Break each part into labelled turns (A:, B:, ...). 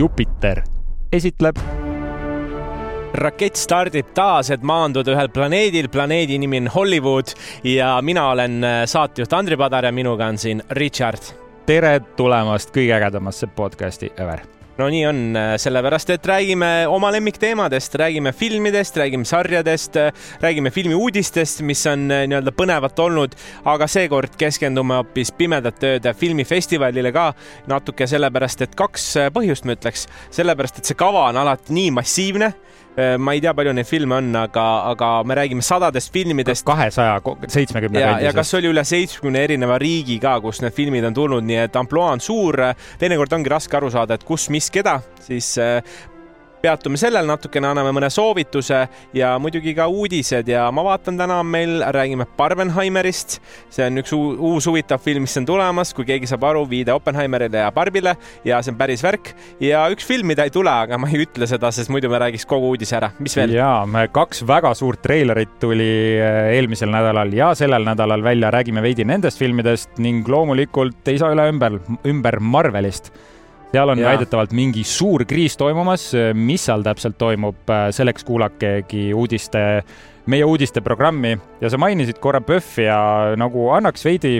A: Jupiter esitleb.
B: Rakett stardib taas, et maanduda ühel planeedil, planeedi nimi on Hollywood ja mina olen äh, saatejuht Andri Padar ja minuga on siin Richard.
A: tere tulemast kõige ägedamasse podcasti ever
B: no nii on, äh, sellepärast et räägime oma lemmikteemadest, räägime filmidest, räägime sarjadest, äh, räägime filmiuudistest, mis on nii-öelda põnevat olnud, aga seekord keskendume hoopis Pimedate ööde filmifestivalile ka natuke sellepärast, et kaks põhjust ma ütleks, sellepärast et see kava on alati nii massiivne Äh, ma ei tea, palju neid filme on, aga, aga me räägime sadadest filmidest.
A: kahesaja seitsmekümne
B: kandis. ja kas oli üle seitsmekümne erineva riigi ka, kus need filmid on tulnud, nii et ampluaa on suur. teinekord ongi raske aru saada, et kus, mis, keda, siis äh, peatume sellel natukene, anname mõne soovituse ja muidugi ka uudised ja ma vaatan, täna on meil, räägime Barbenheimerist. see on üks uus huvitav film, mis on tulemas, kui keegi saab aru, viide Oppenheimerile ja Barbile ja see on päris värk. ja üks film, mida ei tule, aga ma ei ütle seda, sest muidu me räägiks kogu uudise ära. mis veel?
A: ja, kaks väga suurt treilerit tuli eh, eelmisel nädalal ja sellel nädalal välja, räägime veidi nendest filmidest ning loomulikult ei saa üle ümber, ümber Marvelist seal on väidetavalt mingi suur kriis toimumas, mis seal täpselt toimub, selleks kuulakegi uudiste, meie uudisteprogrammi ja sa mainisid korra PÖFFi ja nagu annaks veidi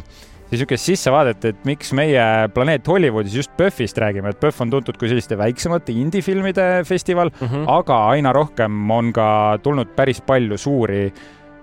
A: niisugust sissevaadet, et miks meie Planeet Hollywoodis just PÖFFist räägime, et PÖFF on tuntud kui selliste väiksemate indie-filmide festival mm, -hmm. aga aina rohkem on ka tulnud päris palju suuri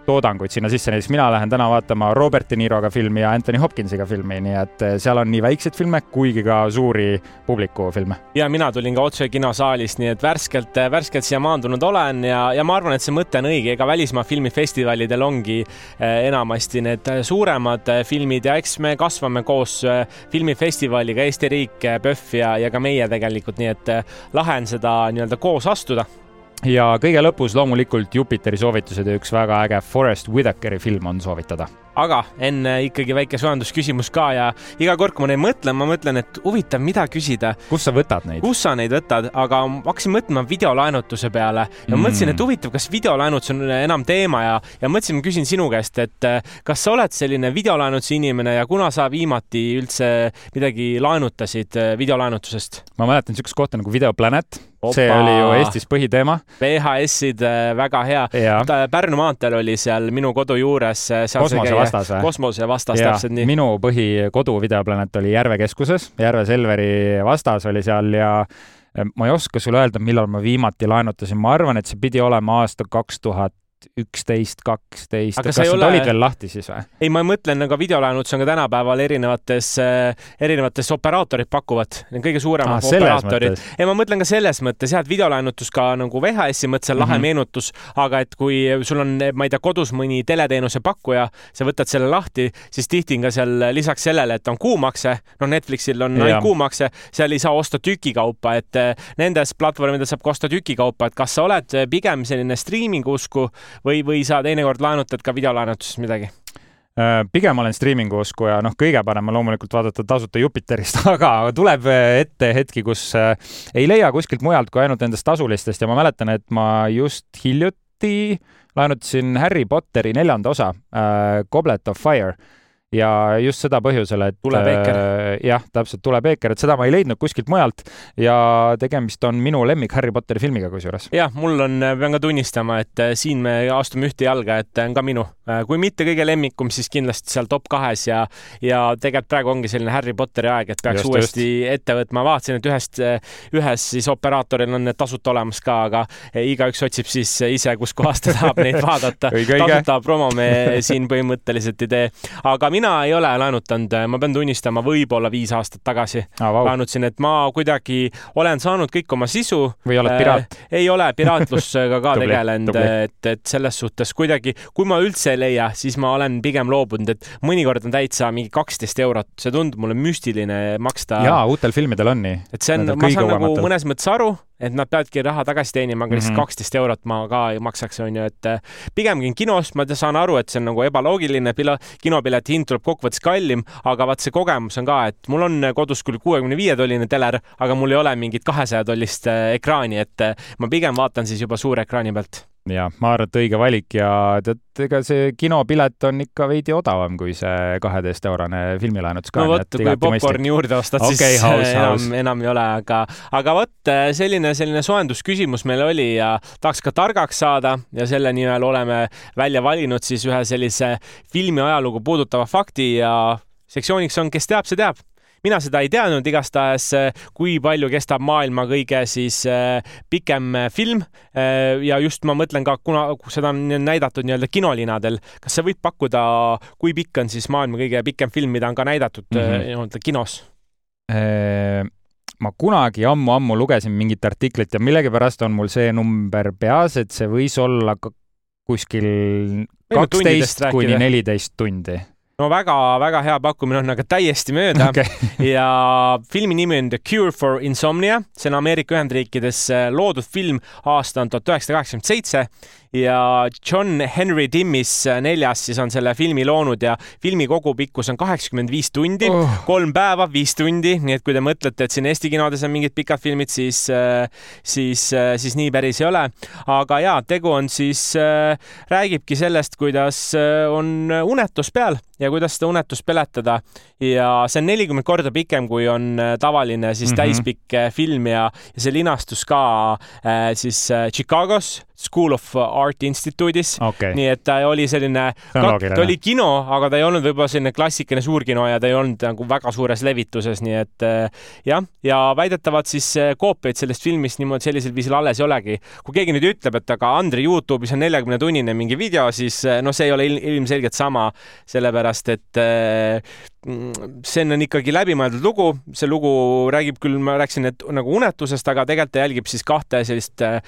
A: toodanguid sinna sisse, näiteks mina lähen täna vaatama Robert De Niroga filmi ja Anthony Hopkinsiga filmi, nii et eh, seal on nii väikseid filme, kuigi ka suuri publikufilme.
B: ja mina tulin ka otse kinosaalist, nii et värskelt, eh, värskelt siia maandunud olen ja, ja ma arvan, et see mõte on õige, ega välismaa filmifestivalidel ongi eh, enamasti need suuremad filmid ja eks me kasvame koos filmifestivaliga, Eesti riik, PÖFF ja, ja ka meie tegelikult, nii et lahe on seda nii-öelda koos astuda
A: ja kõige lõpus loomulikult Jupiteri soovitused ja üks väga äge Forest Whitakeri film on soovitada
B: aga enne ikkagi väike soojendusküsimus ka ja iga kord, kui ma neid mõtlen, ma mõtlen, et huvitav, mida küsida.
A: kus sa võtad neid?
B: kus sa neid võtad, aga hakkasin mõtlema videolaenutuse peale ja mm. mõtlesin, et huvitav, kas videolaenutus on enam teema ja, ja mõtlesin, küsin sinu käest, et eh, kas sa oled selline videolaenutuse inimene ja kuna sa viimati üldse midagi laenutasid eh, videolaenutusest?
A: ma mäletan niisugust kohta nagu Videoplanet. See oli ju Eestis põhiteema.
B: VHS-id, eh, väga hea. Pärnu maanteel oli seal minu kodu juures.
A: kosmose vastas või?
B: kosmose vastas, täpselt nii.
A: minu põhikodu Videoplanet oli Järve keskuses, Järve Selveri vastas oli seal ja eh, ma ei oska sulle öelda, millal ma viimati laenutasin, ma arvan, et see pidi olema aasta kaks tuhat üksteist, kaksteist, kas need ole... olid veel lahti siis või?
B: ei, ma mõtlen, aga videolaenutus on ka tänapäeval erinevates, äh, erinevates operaatorid pakuvad, kõige suuremad ah, operaatorid. ei, ma mõtlen ka selles mõttes jah, et videolaenutus ka nagu VHS-i mõttes on lahe mm -hmm. meenutus, aga et kui sul on, ma ei tea, kodus mõni teleteenuse pakkuja, sa võtad selle lahti, siis tihti on ka seal lisaks sellele, et on kuumakse, noh, Netflixil on ainult kuumakse, seal ei saa osta tükikaupa, et äh, nendes platvormidel saab ka osta tükikaupa, et kas sa oled pigem selline striimingu usku või, või sa teinekord laenutad ka videolaenutuses midagi?
A: Äh, pigem olen striimingu usku ja noh, kõige parem on loomulikult vaadata tasuta Jupiterist, aga tuleb ette hetki, kus äh, ei leia kuskilt mujalt kui ainult nendest tasulistest. Ja ma mäletan, et ma just hiljuti laenutasin Harry Potteri neljanda osa äh,, Goblet of Fire ja just seda põhjusel, et
B: Tule Beeker.
A: äh, jah, täpselt Tule Beeker, et seda ma ei leidnud kuskilt mujalt ja tegemist on minu lemmik Harry Potteri filmiga kusjuures.
B: jah, mul on, pean ka tunnistama, et äh, siin me astume ühte jalga, et on ka minu, äh, kui mitte kõige lemmikum, siis kindlasti seal top kahes ja ja tegelikult praegu ongi selline Harry Potteri aeg, et peaks just, uuesti just. ette võtma, vaatasin, et ühest, ühes siis operaatoril on need tasuta olemas ka, aga igaüks otsib siis ise, kuskohast ta tahab neid vaadata tasuta promo me siin põhimõtteliselt ei tee, aga mina ei ole laenutanud, ma pean tunnistama, võib-olla viis aastat tagasi ah, wow. laenutasin, et ma kuidagi olen saanud kõik oma sisu.
A: või oled piraat
B: äh,? ei ole piraatlusega ka tegelenud, et, et selles suhtes kuidagi, kui ma üldse ei leia, siis ma olen pigem loobunud, et mõnikord on täitsa mingi kaksteist eurot, see tundub mulle müstiline maksta.
A: jaa, uutel filmidel on nii.
B: et see on, ma saan nagu mõnes mõttes aru et nad peavadki raha tagasi teenima, aga lihtsalt mhm. kaksteist mm -hmm. eurot ma ka ei maksaks, onju, et äh, pigem käin kinos, ma saan aru, et see on nagu ebaloogiline, kinopileti hind tuleb kokkuvõttes kallim, aga vaat see kogemus on ka, et mul on kodus küll kuuekümne viie tolline teler, aga mul ei ole mingit kahesaja tollist äh, ekraani, et äh, ma pigem vaatan siis juba suure ekraani pealt
A: jah, ma arvan, et õige valik ja tead, ega see kinopilet on ikka veidi odavam kui see kaheteist eurone filmilaenutus
B: ka. no vot, kui popkorni juurde ostad okay,, siis house, enam enam ei ole, aga, aga vot selline, selline soojendusküsimus meil oli ja tahaks ka targaks saada ja selle nimel oleme välja valinud siis ühe sellise filmi ajalugu puudutava fakti ja sektsiooniks on, kes teab, see teab mina seda ei teadnud, igastahes äh, kui palju kestab maailma kõige siis äh, pikem äh, film ja just ma mõtlen ka, kuna seda on näidatud nii-öelda kinolinadel, kas sa võid pakkuda, kui pikk on siis maailma kõige pikem film, mida on ka näidatud mm -hmm. nii-öelda kinos?
A: ma kunagi ammu-ammu lugesin mingit artiklit ja millegipärast on mul see number peas, et see võis olla kuskil kaksteist kuni neliteist tundi
B: no väga-väga hea pakkumine on, aga täiesti mööda. Okay. ja filmi nimi on The Cure for Insomnia, see on Ameerika Ühendriikides äh, loodud film, aasta on tuhat üheksasada kaheksakümmend seitse ja John Henry Timmis äh, neljas siis on selle filmi loonud ja filmi kogupikkus on kaheksakümmend viis tundi oh., kolm päeva, viis tundi, nii et kui te mõtlete, et siin Eesti kinodes on mingid pikad filmid, siis, äh, siis, äh, siis nii päris ei ole. aga ja tegu on siis, räägibki sellest, kuidas on unetus peal ja kuidas seda unetust peletada ja see on nelikümmend korda pikem, kui on tavaline siis mm -hmm. täispikk film ja, ja see linastus ka siis Chicagos School of Art Instituudis okay.. nii et ta oli selline, ta oli kino, aga ta ei olnud võib-olla selline klassikaline suurkino ja ta ei olnud nagu väga suures levituses, nii et eh, jah, ja väidetavalt siis eh, koopiaid sellest filmist niimoodi sellisel viisil alles ei olegi. kui keegi nüüd ütleb, et aga Andri Youtube'is on neljakümne tunnine mingi video, siis noh, see ei ole ilmselgelt sama, sellepärast et see on ikkagi läbimõeldud lugu, see lugu räägib küll, ma rääkisin, et nagu unetusest, aga tegelikult ta jälgib siis kahte sellist äh,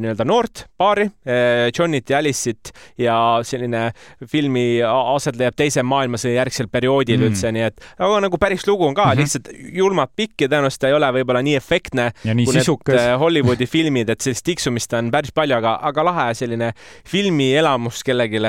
B: nii-öelda noort paari äh,, Johnit ja Alice'it ja selline filmi aset leiab teise maailmasõja järgsel perioodil mm. üldse, nii et aga nagu päris lugu on ka mm, -hmm. lihtsalt julmalt pikk ja tõenäoliselt ta ei ole võib-olla nii efektne
A: nii kui sisukas. need
B: äh, Hollywoodi filmid, et sellist tiksumist on päris palju, aga, aga lahe selline filmielamus kellelegi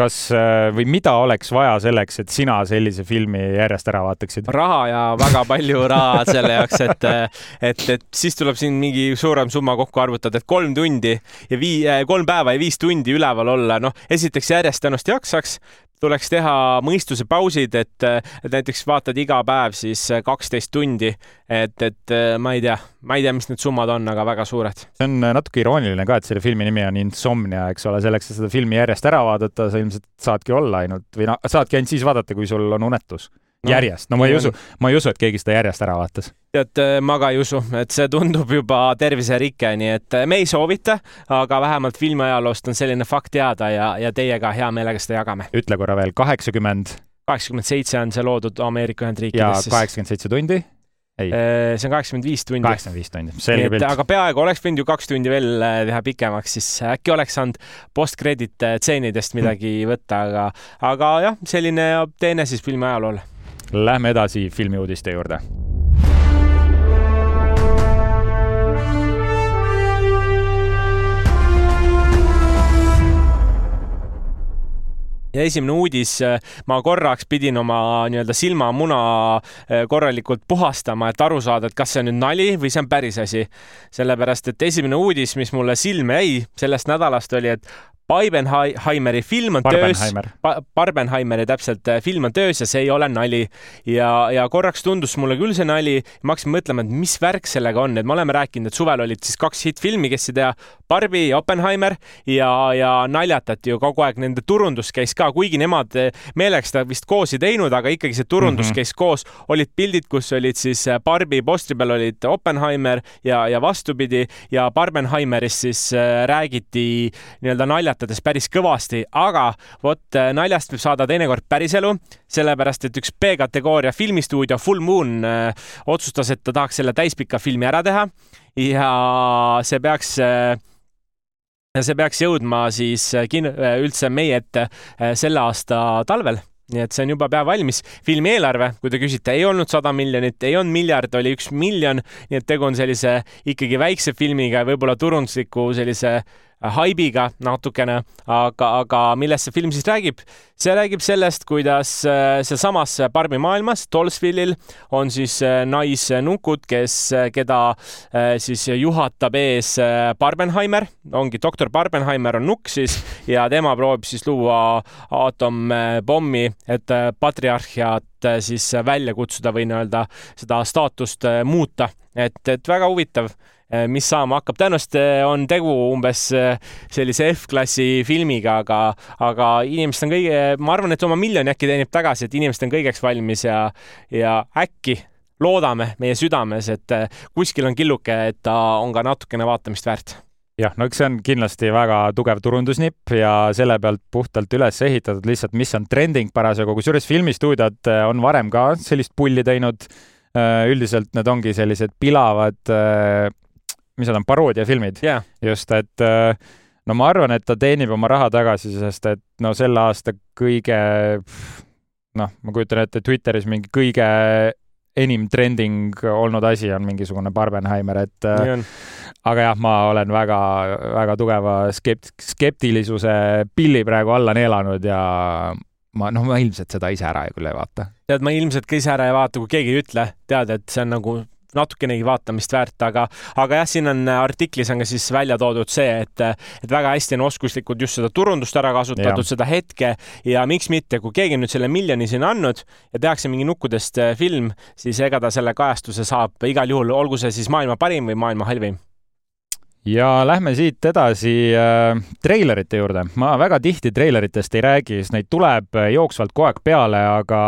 A: kas äh, või mida oleks vaja selleks, et sina sellise filmi järjest ära vaataksid?
B: raha ja väga palju raha selle jaoks, et, äh, et, et siis tuleb siin mingi suurem summa kokku arvutada, et kolm tundi ja vii-, äh, kolm päeva ja viis tundi üleval olla, noh, esiteks järjest ennast jaksaks, tuleks teha mõistuse pausid, et, et näiteks vaatad iga päev siis kaksteist tundi, et, et ma ei tea, ma ei tea, mis need summad on, aga väga suured.
A: see on natuke irooniline ka, et selle filmi nimi on Insomnia, eks ole, selleks, et seda filmi järjest ära vaadata, sa ilmselt saadki olla ainult või noh, saadki ainult siis vaadata, kui sul on unetus no, järjest, no ma ei usu, ma ei usu, et keegi seda järjest ära vaatas.
B: tead, äh, ma ka ei usu, et see tundub juba terviserike, nii et äh, me ei soovita, aga vähemalt filmiajaloost on selline fakt teada ja, ja teiega hea meelega seda jagame.
A: ütle korra veel, kaheksakümmend.
B: kaheksakümmend seitse on see loodud Ameerika Ühendriikides.
A: ja kaheksakümmend seitse tundi
B: ei. Äh, see on kaheksakümmend viis tundi.
A: kaheksakümmend viis tundi, selge pilt.
B: aga peaaegu oleks võinud ju kaks tundi veel teha pikemaks, siis äkki oleks saanud post-credit tseenidest midagi hmm. võtta, aga, aga jah, selline teene siis filmi ajalool
A: Lähme edasi filmiuudiste juurde.
B: ja esimene uudis, ma korraks pidin oma nii-öelda silmamuna eh, korralikult puhastama, et aru saada, et kas see on nüüd nali või see on päris asi. sellepärast, et esimene uudis, mis mulle silma jäi sellest nädalast, oli, et Barbenheimeri film on
A: Barbenheimer.
B: töös ba, Barbenheimeri täpselt, äh, film on töös ja see ei ole nali. ja, ja korraks tundus mulle küll see nali, ma hakkasin mõtlema, et mis värk sellega on, et me oleme rääkinud, et suvel olid siis kaks hittfilmi, kes ei tea, Barbie ja Oppenheimer ja, ja naljatati ju kogu aeg, nende turundus käis ka, kuigi nemad äh, meelega seda vist koos ei teinud, aga ikkagi see turundus mm -hmm. käis koos, olid pildid, kus olid siis äh, Barbie postri peal olid Oppenheimer ja, ja vastupidi ja Barbenheimerist siis räägiti nii-öelda naljatati naljatades päris kõvasti, aga vot äh, naljast võib saada teinekord päriselu, sellepärast et üks B-kategooria filmistuudio Full Moon äh, otsustas, et ta tahaks selle täispika filmi ära teha ja see peaks äh, see peaks jõudma siis kin-, üldse meie ette selle aasta talvel nii et see on juba pea valmis. filmi eelarve, kui te küsite, ei olnud sada miljonit, ei olnud miljard, oli üks miljon, nii et tegu on sellise ikkagi väikse filmiga ja võib-olla turundusliku sellise haibiga natukene, aga, aga millest see film siis räägib? see räägib sellest, kuidas äh, sealsamas Barbi maailmas, Tollsville'il on siis äh, naisnukud, kes, äh, keda siis juhatab ees Barbenheimer, ongi doktor Barbenheimer on nukk siis ja tema proovib siis luua aatompommi, et patriarhiat siis välja kutsuda või nii-öelda seda staatust muuta, et, et väga huvitav mis saama hakkab. tõenäoliselt äh, on tegu umbes äh, sellise F-klassi filmiga, aga, aga inimesed on kõige, ma arvan, et oma miljoni äkki teenib tagasi, et inimesed on kõigeks valmis ja, ja äkki loodame meie südames, et kuskil on killuke, et ta on ka natukene vaatamist väärt
A: jah, no eks see on kindlasti väga tugev turundusnipp ja selle pealt puhtalt üles ehitatud lihtsalt, mis on trending parasjagu, kusjuures filmistuudiod on varem ka sellist pulli teinud. üldiselt need ongi sellised pilavad mis need on, paroodiafilmid.
B: Yeah..
A: just, et äh, no ma arvan, et ta teenib oma raha tagasi, sest et no selle aasta kõige, noh, ma kujutan ette, Twitteris mingi kõige enim trending olnud asi on mingisugune Barbenheimer, et äh, aga jah, ma olen väga, väga tugeva skept-, skeptilisuse pilli praegu alla neelanud ja ma, noh, ma ilmselt seda ise ära küll ei vaata.
B: tead, ma ilmselt ka ise ära ei vaata, kui keegi ei ütle, tead, et see on nagu natukenegi vaatamist väärt, aga, aga jah, siin on artiklis on ka siis välja toodud see, et, et väga hästi on oskuslikult just seda turundust ära kasutatud, seda hetke ja miks mitte, kui keegi nüüd selle miljoni sinna andnud ja tehakse mingi nukkudest eh, film, siis ega ta selle kajastuse saab igal juhul, olgu see siis maailma parim või maailma halvim
A: ja lähme siit edasi äh, treilerite juurde. ma väga tihti treileritest ei räägi, sest neid tuleb jooksvalt kogu aeg peale, aga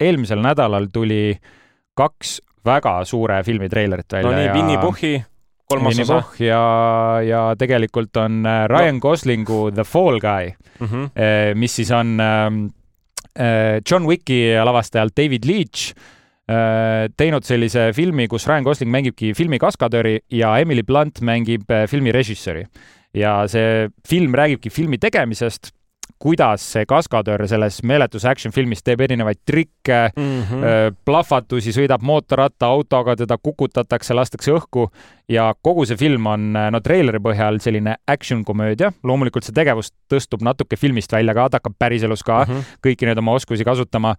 A: eelmisel nädalal tuli kaks väga suure filmi treilerit välja.
B: no nii Winny Puhhi kolmas Winnie osa.
A: ja, ja tegelikult on äh, Ryan no. Goslingu The Fall Guy mm, -hmm. mis siis on ähm, äh, John Wicki lavastajalt David Leach teinud sellise filmi, kus Ryan Gosling mängibki filmi kaskadööri ja Emily Blunt mängib filmi režissööri. ja see film räägibki filmi tegemisest kuidas see kaskadöör selles meeletus action filmis teeb erinevaid trikke mm, -hmm. plahvatusi, sõidab mootorratta autoga, teda kukutatakse, lastakse õhku ja kogu see film on no treileri põhjal selline action komöödia. loomulikult see tegevus tõstub natuke filmist välja ka, ta hakkab päriselus ka mm -hmm. kõiki neid oma oskusi kasutama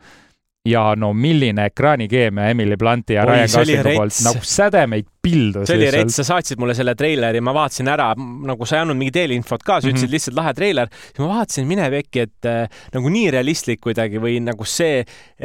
A: ja no milline ekraanikeemia Emily Blunti ja Oi, Ryan Goslingu poolt, nagu sädemeid pildus.
B: see oli rets, sa saatsid mulle selle treileri, ma vaatasin ära, nagu sa ei andnud mingit eelinfot ka, sa ütlesid mm -hmm. lihtsalt lahe treiler. siis ma vaatasin, mine pekki, et äh, nagu nii realistlik kuidagi või nagu see,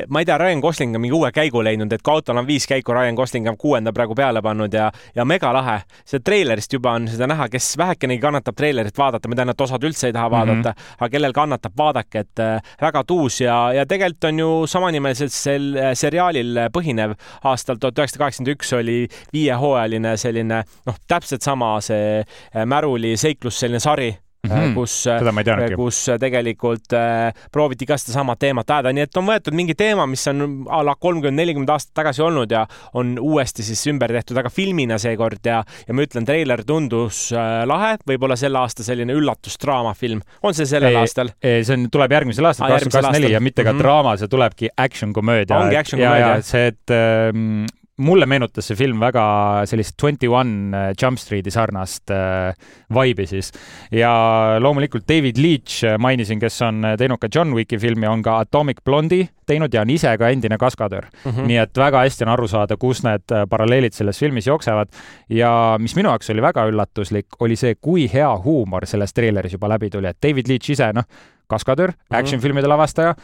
B: ma ei tea, Ryan Gosling on mingi uue käigu leidnud, et kui autol on viis käiku, Ryan Gosling on kuuenda praegu peale pannud ja, ja megalahe. see treilerist juba on seda näha, kes vähekenegi kannatab treilerit vaadata, ma tean, et osad üldse ei taha mm -hmm. vaadata, aga kellel kannatab, vaadake, et äh, väga tuus ja, ja tegelikult on ju samanimelisel sel seriaalil põhinev aastal tuhat üheksasada kaheksakümmend üks oli viie hooaja hooajaline selline noh, täpselt sama see äh, Märuli seiklus, selline sari Mm -hmm. kus, äh, kus tegelikult äh, prooviti ka sedasama teemat ajada, nii et on võetud mingi teema, mis on a la kolmkümmend, nelikümmend aastat tagasi olnud ja on uuesti siis ümber tehtud, aga filmina seekord ja, ja ma ütlen, treiler tundus äh, lahe, võib-olla selle aasta selline üllatusdraamafilm. on see sellel ei, aastal?
A: see on, tuleb järgmisel aastal, kakskümmend kakskümmend neli ja mitte ka mm -hmm. draama, see tulebki action komöödia.
B: ongi action komöödia.
A: see, et ähm, mulle meenutas see film väga sellist Twenty One äh, Jump Streeti sarnast äh, vibe'i siis. ja loomulikult David Leach äh, mainisin, kes on teinud ka John Wicki filmi, on ka Atomic Blonde'i teinud ja on ise ka endine kaskadöör mm. -hmm. nii et väga hästi on aru saada, kus need paralleelid selles filmis jooksevad. ja mis minu jaoks oli väga üllatuslik, oli see, kui hea huumor selles treileris juba läbi tuli, et David Leach ise, noh, kaskadöör mm -hmm., action-filmide lavastaja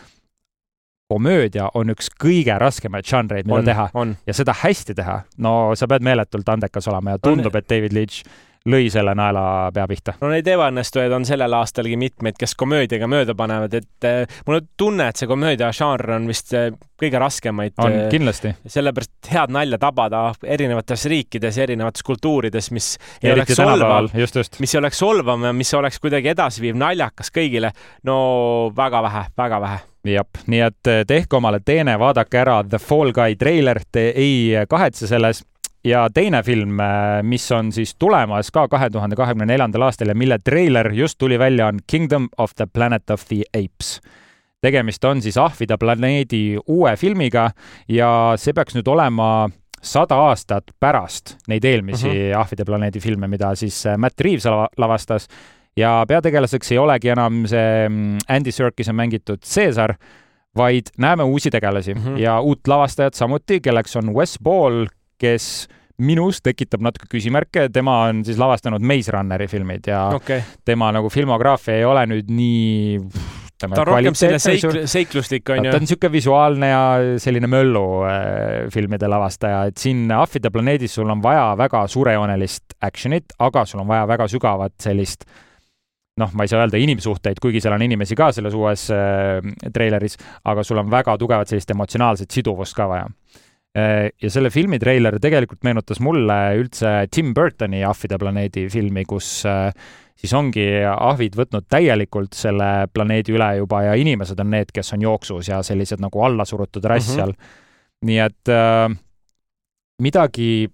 A: komöödia on üks kõige raskemaid žanreid, mida on, teha. on. ja seda hästi teha, no sa pead meeletult andekas olema ja tundub, et David Leitch lõi selle naela pea pihta.
B: no neid ebaõnnestujaid on sellel aastalgi mitmeid, kes komöödiaga mööda panevad, et äh, mul on tunne, et see komöödia žanr on vist äh, kõige raskemaid.
A: on äh,, kindlasti.
B: sellepärast head nalja tabada erinevates riikides, erinevates kultuurides, mis ei Eriti oleks solvav, mis ei oleks solvav ja mis oleks kuidagi edasiviiv, naljakas kõigile, no väga vähe, väga vähe
A: jah, nii et eh, tehke omale teene, vaadake ära The Fall Guy treiler, te ei kahetse selles. Ja teine film, eh, mis on siis tulemas ka kahe tuhande kahekümne neljandal aastal ja mille treiler just tuli välja, on Kingdom of the Planet of the Apes tegemist on siis Ahvide planeedi uue filmiga ja see peaks nüüd olema sada aastat pärast neid eelmisi uh mhm. -huh. Ahvide planeedi filme, mida siis eh, Matt Reaves lavastas ja peategelaseks ei olegi enam see mm, Andy Serkise mängitud Caesar, vaid näeme uusi tegelasi mm -hmm. ja uut lavastajat samuti, kelleks on Wes Ball, kes minus tekitab natuke küsimärke, tema on siis lavastanud Maze Runneri filmid ja okay. tema nagu filmograafia ei ole nüüd nii
B: ütleme. ta on rohkem selline seik-, seikluslik, on ju.
A: ta on niisugune visuaalne ja selline möllu äh, filmide lavastaja, et siin Ahvide planeedis sul on vaja väga suurejoonelist action'it, aga sul on vaja väga sügavat sellist noh, ma ei saa öelda inimsuhteid, kuigi seal on inimesi ka selles uues äh, treileris, aga sul on väga tugevat sellist emotsionaalset siduvust ka vaja. Ja selle filmi treiler tegelikult meenutas mulle üldse Tim Burtoni Ahvide planeedi filmi, kus äh, siis ongi ahvid võtnud täielikult selle planeedi üle juba ja inimesed on need, kes on jooksus ja sellised nagu allasurutud rass seal mm. -hmm. nii et äh, midagi,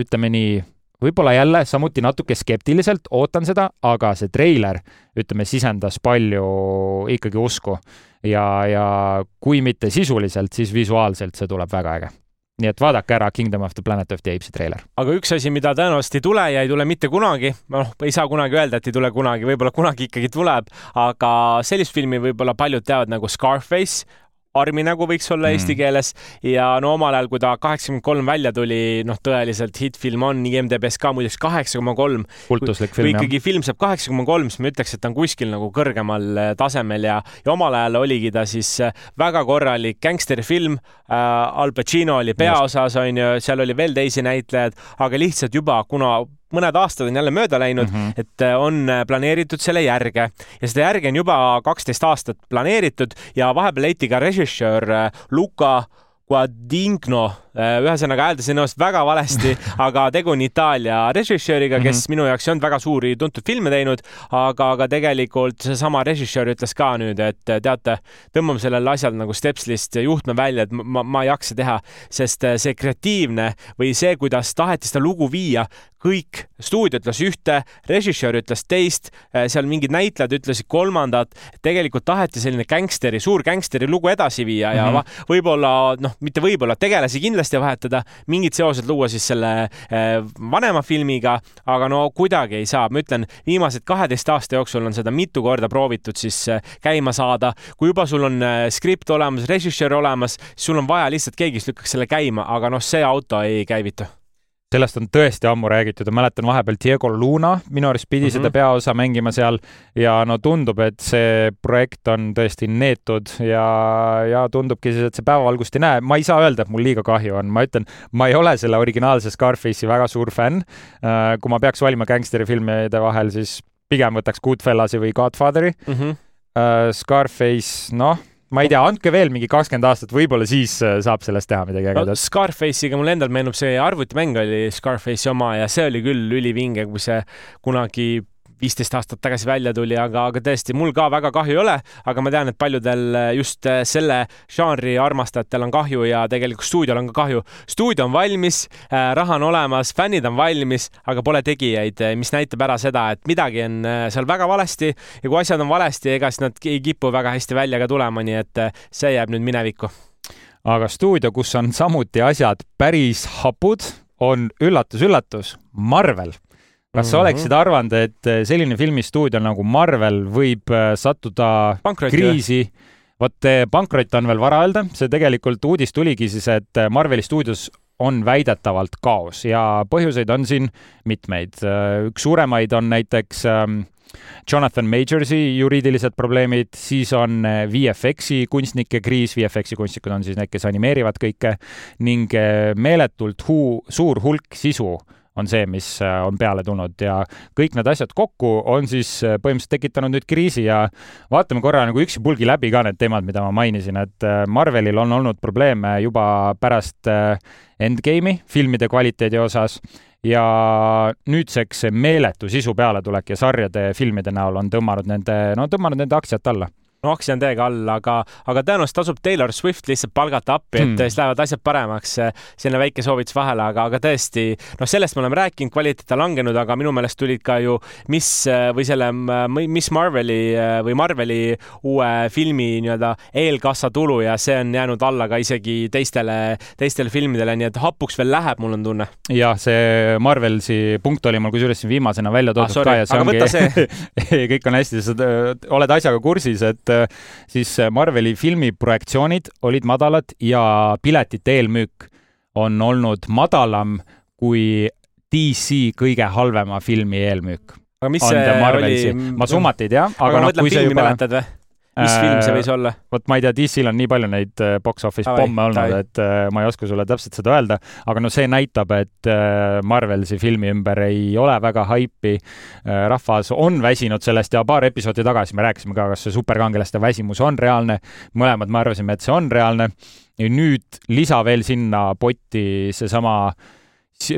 A: ütleme nii, võib-olla jälle samuti natuke skeptiliselt ootan seda, aga see treiler, ütleme, sisendas palju ikkagi usku ja, ja kui mitte sisuliselt, siis visuaalselt see tuleb väga äge nii et vaadake ära Kingdom of the Planet of the Apes'i treiler.
B: aga üks asi, mida tõenäoliselt ei tule ja ei tule mitte kunagi, noh, ei saa kunagi öelda, et ei tule kunagi, võib-olla kunagi ikkagi tuleb, aga sellist filmi võib-olla paljud teavad nagu Scarface, arminägu võiks olla mm. eesti keeles ja no omal ajal, kui ta kaheksakümmend kolm välja tuli, noh, tõeliselt hitt-film on IMDB-s ka muideks kaheksa koma kolm.
A: kultuslik film,
B: jah. kui ikkagi film saab kaheksa koma kolm, siis ma ütleks, et ta on kuskil nagu kõrgemal äh, tasemel ja, ja omal ajal oligi ta siis äh, väga korralik gängsterfilm äh,. Al Pacino oli peaosas, on ju, seal oli veel teisi näitlejaid, aga lihtsalt juba, kuna mõned aastad on jälle mööda läinud mm, -hmm. et äh, on äh, planeeritud selle järge ja seda järge on juba kaksteist aastat planeeritud ja vahepeal leiti ka režissöör äh, Luca Guadagnino ühesõnaga hääldasin ennast väga valesti, aga tegu on Itaalia režissööriga, kes mm -hmm. minu jaoks ei olnud väga suuri tuntud filme teinud, aga, aga tegelikult seesama režissöör ütles ka nüüd, et teate, tõmbame sellel asjal nagu stepslist juhtme välja, et ma, ma ei jaksa teha, sest see kreatiivne või see, kuidas taheti seda lugu viia, kõik, stuudio ütles ühte, režissöör ütles teist, äh, seal mingid näitlejad ütlesid kolmandat. tegelikult taheti selline gängsteri, suur gängsteri lugu edasi viia mm -hmm. ja mhm. võib-olla noh, mitte võib-olla, tegelasi kindlasti kindlasti vahetada, mingid seosed luua siis selle eh, vanema filmiga, aga no kuidagi ei saa, ma ütlen, viimased kaheteist aasta jooksul on seda mitu korda proovitud siis eh, käima saada. kui juba sul on eh, skript olemas, režissöör olemas, siis sul on vaja lihtsalt keegi, kes lükkaks selle käima, aga noh, see auto ei käivitu
A: sellest on tõesti ammu räägitud ja mäletan vahepeal Diego Luna minu arust pidi mm -hmm. seda peaosa mängima seal ja no tundub, et see projekt on tõesti neetud ja, ja tundubki siis, et see päevavalgust ei näe. ma ei saa öelda, et mul liiga kahju on, ma ütlen, ma ei ole selle originaalse Scarface'i väga suur fänn. Äh, kui ma peaks valima gängsterifilmide vahel, siis pigem võtaks Goodfellasi või Godfatheri mm. -hmm. Scarface, noh ma ei tea, andke veel mingi kakskümmend aastat, võib-olla siis äh, saab sellest teha midagi ägedat no,.
B: Scarface'iga mul endal meenub see arvutimäng oli Scarface'i oma ja see oli küll ülivinge, kui see kunagi viisteist aastat tagasi välja tuli, aga, aga tõesti, mul ka väga kahju ei ole, aga ma tean, et paljudel eh, just eh, selle žanri armastajatel on kahju ja tegelikult stuudiol on ka kahju. stuudio on valmis, eh, raha on olemas, fännid on valmis, aga pole tegijaid, mis näitab ära seda, et midagi on seal väga valesti ja kui asjad on valesti, ega siis nad ei kipu väga hästi välja ka tulema, nii et see jääb nüüd minevikku.
A: aga stuudio, kus on samuti asjad päris hapud, on üllatus-üllatus, Marvel kas sa oleksid arvanud, et eh, selline filmistuudio nagu Marvel võib eh, sattuda Pankrotti kriisi? vot eh, pankrot on veel vara öelda, see tegelikult uudis tuligi siis, et Marveli stuudios on väidetavalt kaos ja põhjuseid on siin mitmeid. üks suuremaid on näiteks ehm, Jonathan Majorsi juriidilised probleemid, siis on VFX-i kunstnike kriis, VFX-i kunstnikud on siis need, kes animeerivad kõike ning meeletult huu, suur hulk sisu on see, mis äh, on peale tulnud. Ja kõik need asjad kokku on siis äh, põhimõtteliselt tekitanud nüüd kriisi ja vaatame korra nagu üksipulgi läbi ka need teemad, mida ma mainisin, et äh, Marvelil on olnud probleeme juba pärast Endgame'i filmide kvaliteedi osas ja nüüdseks see meeletu sisu pealetulek ja sarjade filmide näol on tõmmanud nende, no tõmmanud nende aktsiat alla
B: noksijan täiega all, aga, aga tõenäoliselt tasub Taylor Swift lihtsalt palgata appi, et mm. siis lähevad asjad paremaks. selline väike soovitus vahele, aga, aga tõesti, noh, sellest me oleme rääkinud, kvaliteet on langenud, aga minu meelest tulid ka ju Miss või selle Miss Marveli või Marveli uue filmi nii-öelda eelkassa tulu ja see on jäänud alla ka isegi teistele, teistele filmidele, nii et hapuks veel läheb, mul on tunne.
A: jah, see Marvelsi punkt oli mul kusjuures siin viimasena välja toodud ah, ka ja see ongi, kõik on hästi, sa oled asjaga kursis, et siis Marveli filmiprojektsioonid olid madalad ja piletite eelmüük on olnud madalam kui DC kõige halvema filmi eelmüük.
B: aga mis see oli?
A: ma summat ei tea, aga, aga
B: noh, kui see juba mäletad või? Mis film see võis olla?
A: vot ma ei tea, DC-l on nii palju neid äh, box office Ai, pomme olnud, et äh, ma ei oska sulle täpselt seda öelda, aga no see näitab, et äh, Marvelsi filmi ümber ei ole väga haipi. rahvas on väsinud sellest ja paar episoodi tagasi me rääkisime ka, kas see superkangelaste väsimus on reaalne. mõlemad me arvasime, et see on reaalne. ja nüüd lisa veel sinna potti seesama äh,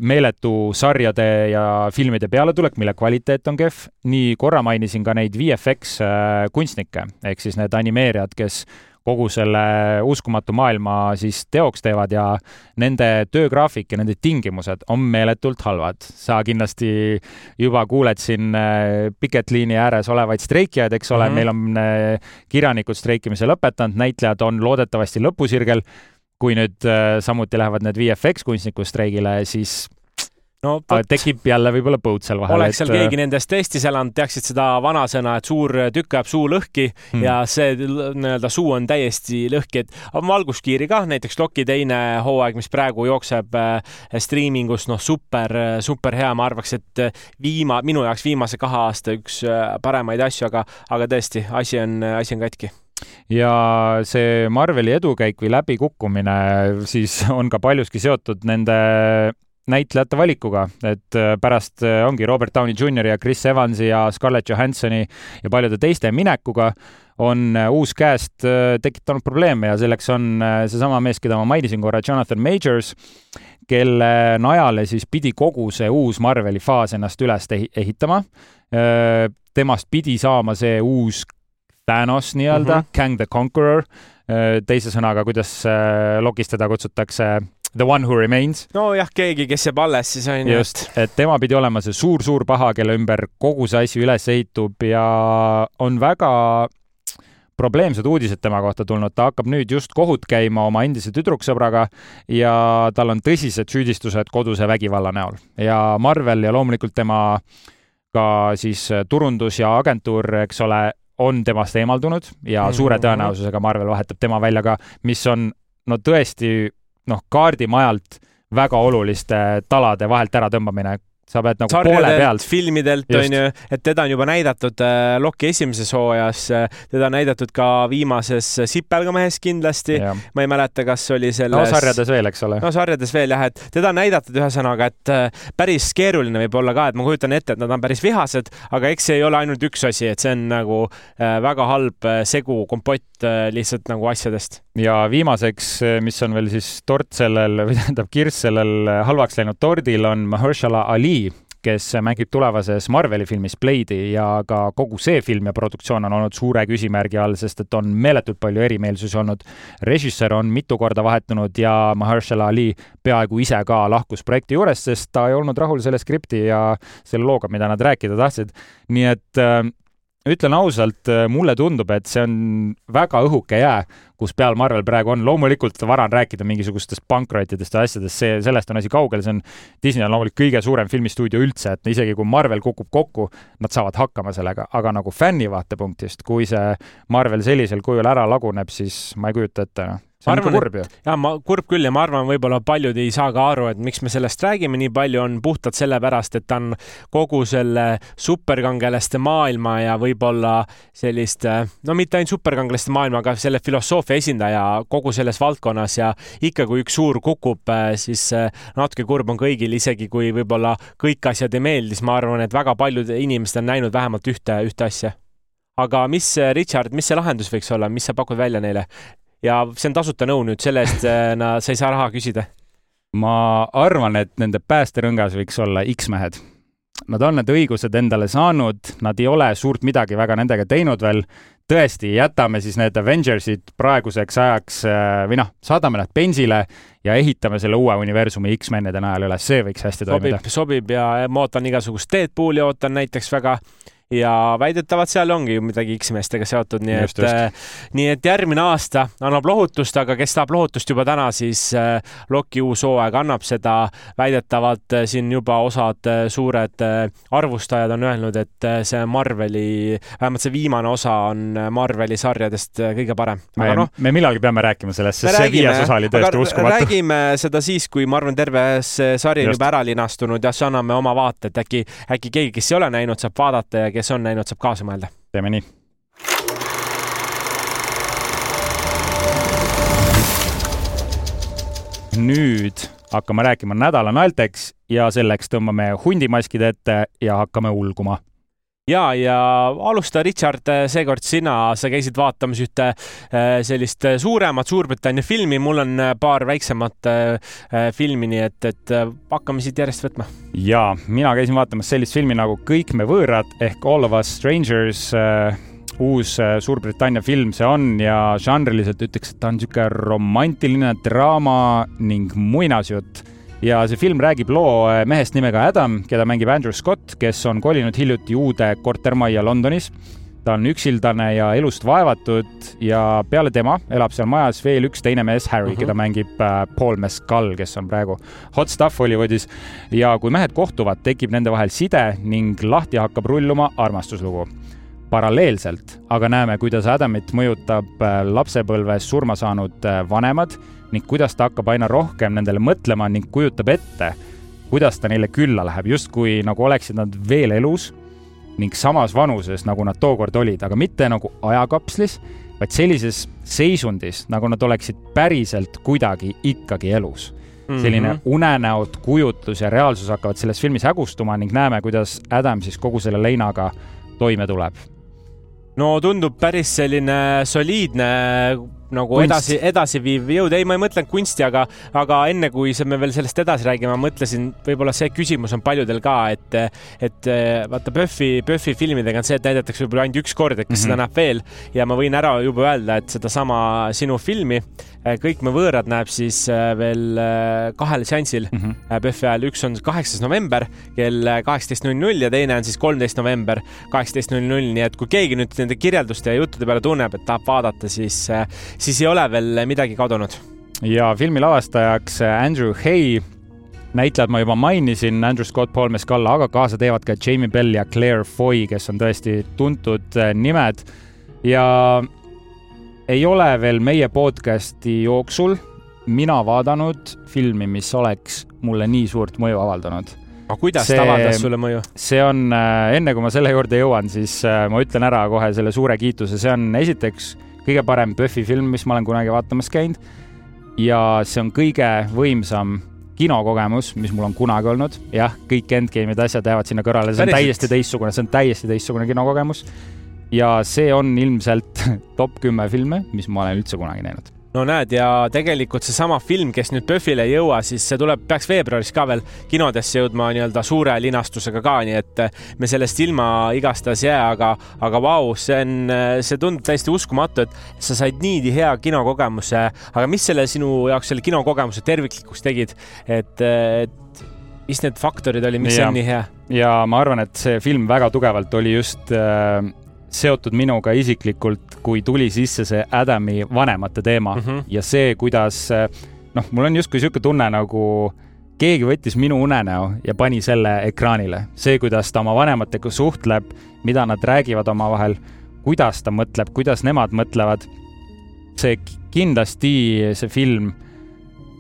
A: meeletu sarjade ja filmide pealetulek, mille kvaliteet on kehv. nii korra mainisin ka neid VFX äh, kunstnikke ehk siis need animeerijad, kes kogu selle uskumatu maailma siis teoks teevad ja nende töögraafik ja nende tingimused on meeletult halvad. sa kindlasti juba kuuled siin äh, piketliini ääres olevaid streikijaid, eks ole mm, -hmm. meil on äh, kirjanikud streikimise lõpetanud, näitlejad on loodetavasti lõpusirgel kui nüüd äh, samuti lähevad need VFX kunstnikud streigile, siis no võt. tekib jälle võib-olla põud seal vahel.
B: oleks seal et... keegi nendest Eestis elanud, teaksid seda vanasõna, et suur tükk ajab suu lõhki hmm. ja see nii-öelda suu on täiesti lõhki, et on valguskiiri ka, näiteks Loki teine hooaeg, mis praegu jookseb äh, striimingus, noh, super, super hea, ma arvaks, et viima-, minu jaoks viimase kahe aasta üks äh, paremaid asju, aga, aga tõesti, asi on, asi on katki
A: ja see Marveli edukäik või läbikukkumine siis on ka paljuski seotud nende näitlejate valikuga, et äh, pärast äh, ongi Robert Downey Jr ja Chris Evansi ja Scarlett Johansoni ja paljude teiste minekuga on äh, uus cast tekitanud probleeme ja selleks on seesama mees, keda ma mainisin korra, Jonathan Majors, kelle najale siis pidi kogu see uus Marveli faas ennast üles ehitama. temast pidi saama see uus Thanos nii-öelda mm, -hmm. Kang the Conqueror, äh, teise sõnaga, kuidas äh, Lokis teda kutsutakse, The One Who Remains.
B: nojah, keegi, kes jääb alles, siis on
A: ju. just, et tema pidi olema see suur-suur paha, kelle ümber kogu see asi üles ehitub ja on väga probleemsed uudised tema kohta tulnud, ta hakkab nüüd just kohut käima oma endise tüdruksõbraga ja tal on tõsised süüdistused koduse vägivalla näol ja Marvel ja loomulikult tema ka siis turundus ja agentuur, eks ole, on temast eemaldunud ja mm -hmm. suure tõenäosusega Marvel vahetab tema välja ka, mis on no tõesti noh, kaardimajalt väga oluliste talade vahelt äratõmbamine sa pead nagu Sarjadelt, poole pealt.
B: filmidelt on ju, et teda on juba näidatud äh, Loki esimeses hooajas äh,, teda on näidatud ka viimases Sipelgamehes kindlasti. ma ei mäleta, kas oli selles.
A: no sarjades veel, eks ole.
B: no sarjades veel jah, et teda on näidatud ühesõnaga, et äh, päris keeruline võib olla ka, et ma kujutan ette, et nad on päris vihased, aga eks see ei ole ainult üks asi, et see on nagu äh, väga halb äh, segu, kompott äh, lihtsalt nagu asjadest.
A: ja viimaseks, äh, mis on veel siis tort sellel või tähendab kirss sellel äh, halvaks läinud tordil on Mahershala Ali Lee, kes mängib tulevases Marveli filmis Blade'i ja ka kogu see film ja produktsioon on olnud suure küsimärgi all, sest et on meeletult palju erimeelsusi olnud. režissöör on mitu korda vahetunud ja Mahershala Ali peaaegu ise ka lahkus projekti juurest, sest ta ei olnud rahul selle skripti ja selle looga, mida nad rääkida tahtsid. nii et äh, ütlen ausalt, äh, mulle tundub, et see on väga õhuke jää, kus peal Marvel praegu on. loomulikult vara on rääkida mingisugustest pankrottidest ja asjadest, see, sellest on asi kaugel, see on, Disney on loomulikult kõige suurem filmistuudio üldse, et isegi kui Marvel kukub kokku, nad saavad hakkama sellega, aga nagu fänni vaatepunktist, kui see Marvel sellisel kujul ära laguneb, siis ma ei kujuta ette, noh see on ikka kurb ju.
B: jaa, ma, kurb küll ja ma arvan, võib-olla paljud ei saa ka aru, et miks me sellest räägime nii palju, on puhtalt sellepärast, et ta on kogu selle superkangelaste maailma ja võib-olla sellist, no mitte ainult superkangelaste maailma, aga selle filosoofia esindaja kogu selles valdkonnas ja ikka, kui üks suur kukub, siis natuke kurb on kõigil, isegi kui võib-olla kõik asjad ei meeldi, siis ma arvan, et väga paljud inimesed on näinud vähemalt ühte, ühte asja aga mis, Richard, mis see lahendus võiks olla, mis sa pakud välja neile? Ja see on tasuta nõu nüüd, selle eest äh, sa ei saa raha küsida.
A: ma arvan, et nende päästerõngas võiks olla X-mehed nad on need õigused endale saanud, nad ei ole suurt midagi väga nendega teinud veel. tõesti, jätame siis need Avengersid praeguseks ajaks äh, või noh, saadame nad bensile ja ehitame selle uue universumi X-menide najal üles, see võiks hästi
B: sobib,
A: toimida.
B: sobib ja ma ootan igasugust Deadpooli, ootan näiteks väga ja väidetavalt seal ongi midagi X-meestega seotud, nii just, et, äh, nii et järgmine aasta annab lohutust, aga kes tahab lohutust juba täna, siis äh, Loki uus hooaeg annab seda. väidetavalt äh, siin juba osad suured arvustajad on öelnud, et see Marveli, vähemalt see viimane osa on Marveli sarjadest kõige parem.
A: me, no, me millalgi peame rääkima sellest, sest see viies osa oli tõesti uskumatu.
B: räägime seda siis, kui ma arvan, terve see sari on juba ära linastunud ja siis anname oma vaate, et äkki, äkki keegi, kes ei ole näinud, saab vaadata ja kes on näinud, saab kaasa mõelda.
A: teeme nii. nüüd hakkame rääkima nädala naelteks ja selleks tõmbame hundimaskid ette ja hakkame ulguma
B: ja, ja alusta, Richard, seekord sina, sa käisid vaatamas ühte äh, sellist suuremat Suurbritannia filmi, mul on paar väiksemat filmi, nii et, et hakkame siit järjest võtma.
A: ja mina käisin vaatamas sellist filmi nagu Kõik me võõrad ehk All of us strangers uus Suurbritannia film see on ja žanriliselt ütleks, et ta on niisugune romantiline draama ning muinasjutt ja see film räägib loo eh, mehest nimega Adam, keda mängib Andrew Scott, kes on kolinud hiljuti uude kortermajja Londonis. ta on üksildane ja elust vaevatud ja peale tema elab seal majas veel üks teine mees, Harry uh, -huh. keda mängib eh, Paul Mescal, kes on praegu hot stuff Hollywoodis. ja kui mehed kohtuvad, tekib nende vahel side ning lahti hakkab rulluma armastuslugu paralleelselt aga näeme, kuidas Adamit mõjutab eh, lapsepõlves surma saanud vanemad ning kuidas ta hakkab aina rohkem nendele mõtlema ning kujutab ette, kuidas ta neile külla läheb, justkui nagu oleksid nad veel elus ning samas vanuses, nagu nad tookord olid, aga mitte nagu ajakapslis, vaid sellises seisundis, nagu nad oleksid päriselt kuidagi ikkagi elus mm. -hmm. selline unenäod, kujutlus ja reaalsus hakkavad selles filmis hägustuma ning näeme, kuidas Adam siis kogu selle leinaga toime tuleb
B: no tundub päris selline soliidne nagu kunst. edasi, edasiviiv jõud. ei, ma ei mõtelnud kunsti, aga, aga enne kui me veel sellest edasi räägime, ma mõtlesin, võib-olla see küsimus on paljudel ka, et, et vaata Buffy, Buffy filmidega on see, et näidatakse võib-olla ainult üks kord, et kes mm -hmm. seda näeb veel ja ma võin ära juba öelda, et sedasama sinu filmi Kõik me võõrad näeb siis äh, veel kahel seansil mm -hmm. PÖFFi ajal. üks on kaheksas november kell kaheksateist null null ja teine on siis kolmteist november kaheksateist null null, nii et kui keegi nüüd nende kirjelduste ja juttude peale tunneb, et tahab vaadata, siis siis ei ole veel midagi kadunud.
A: ja filmi lavastajaks Andrew Hay, näitlejad ma juba mainisin, Andrew Scott, Paul Mescal, aga kaasa teevad ka Jamie Bell ja Claire Foy, kes on tõesti tuntud eh, nimed ja ei ole veel meie podcast'i jooksul mina vaadanud filmi, mis oleks mulle nii suurt mõju avaldanud
B: aga kuidas see, ta avaldas sulle mõju?
A: see on, eh, enne kui ma selle juurde jõuan, siis eh, ma ütlen ära kohe selle suure kiituse, see on esiteks kõige parem Buffy film, mis ma olen kunagi vaatamas käinud. ja see on kõige võimsam kinokogemus, mis mul on kunagi olnud. jah, kõik Endgame'id, asjad jäävad sinna kõrvale, see on Päriselt? täiesti teistsugune, see on täiesti teistsugune kinokogemus. ja see on ilmselt top kümme filme, mis ma olen üldse kunagi näinud
B: no näed, ja tegelikult seesama film, kes nüüd PÖFFile ei jõua, siis see tuleb, peaks veebruaris ka veel kinodesse jõudma nii-öelda suure linastusega ka, nii et eh, me sellest ilma igastahes jää, aga, aga vau, see on, eh, see tundub täiesti uskumatu, et sa said nii hea kinokogemuse. aga mis selle sinu jaoks selle kinokogemuse terviklikuks tegid, et, et mis need faktorid oli, miks see on nii hea?
A: ja ma arvan, et see film väga tugevalt oli just äh, seotud minuga isiklikult, kui tuli sisse see Adami vanemate teema mm -hmm. ja see, kuidas noh, mul on justkui niisugune tunne nagu keegi võttis minu unenäo ja pani selle ekraanile. see, kuidas ta oma vanematega suhtleb, mida nad räägivad omavahel, kuidas ta mõtleb, kuidas nemad mõtlevad. see kindlasti, see film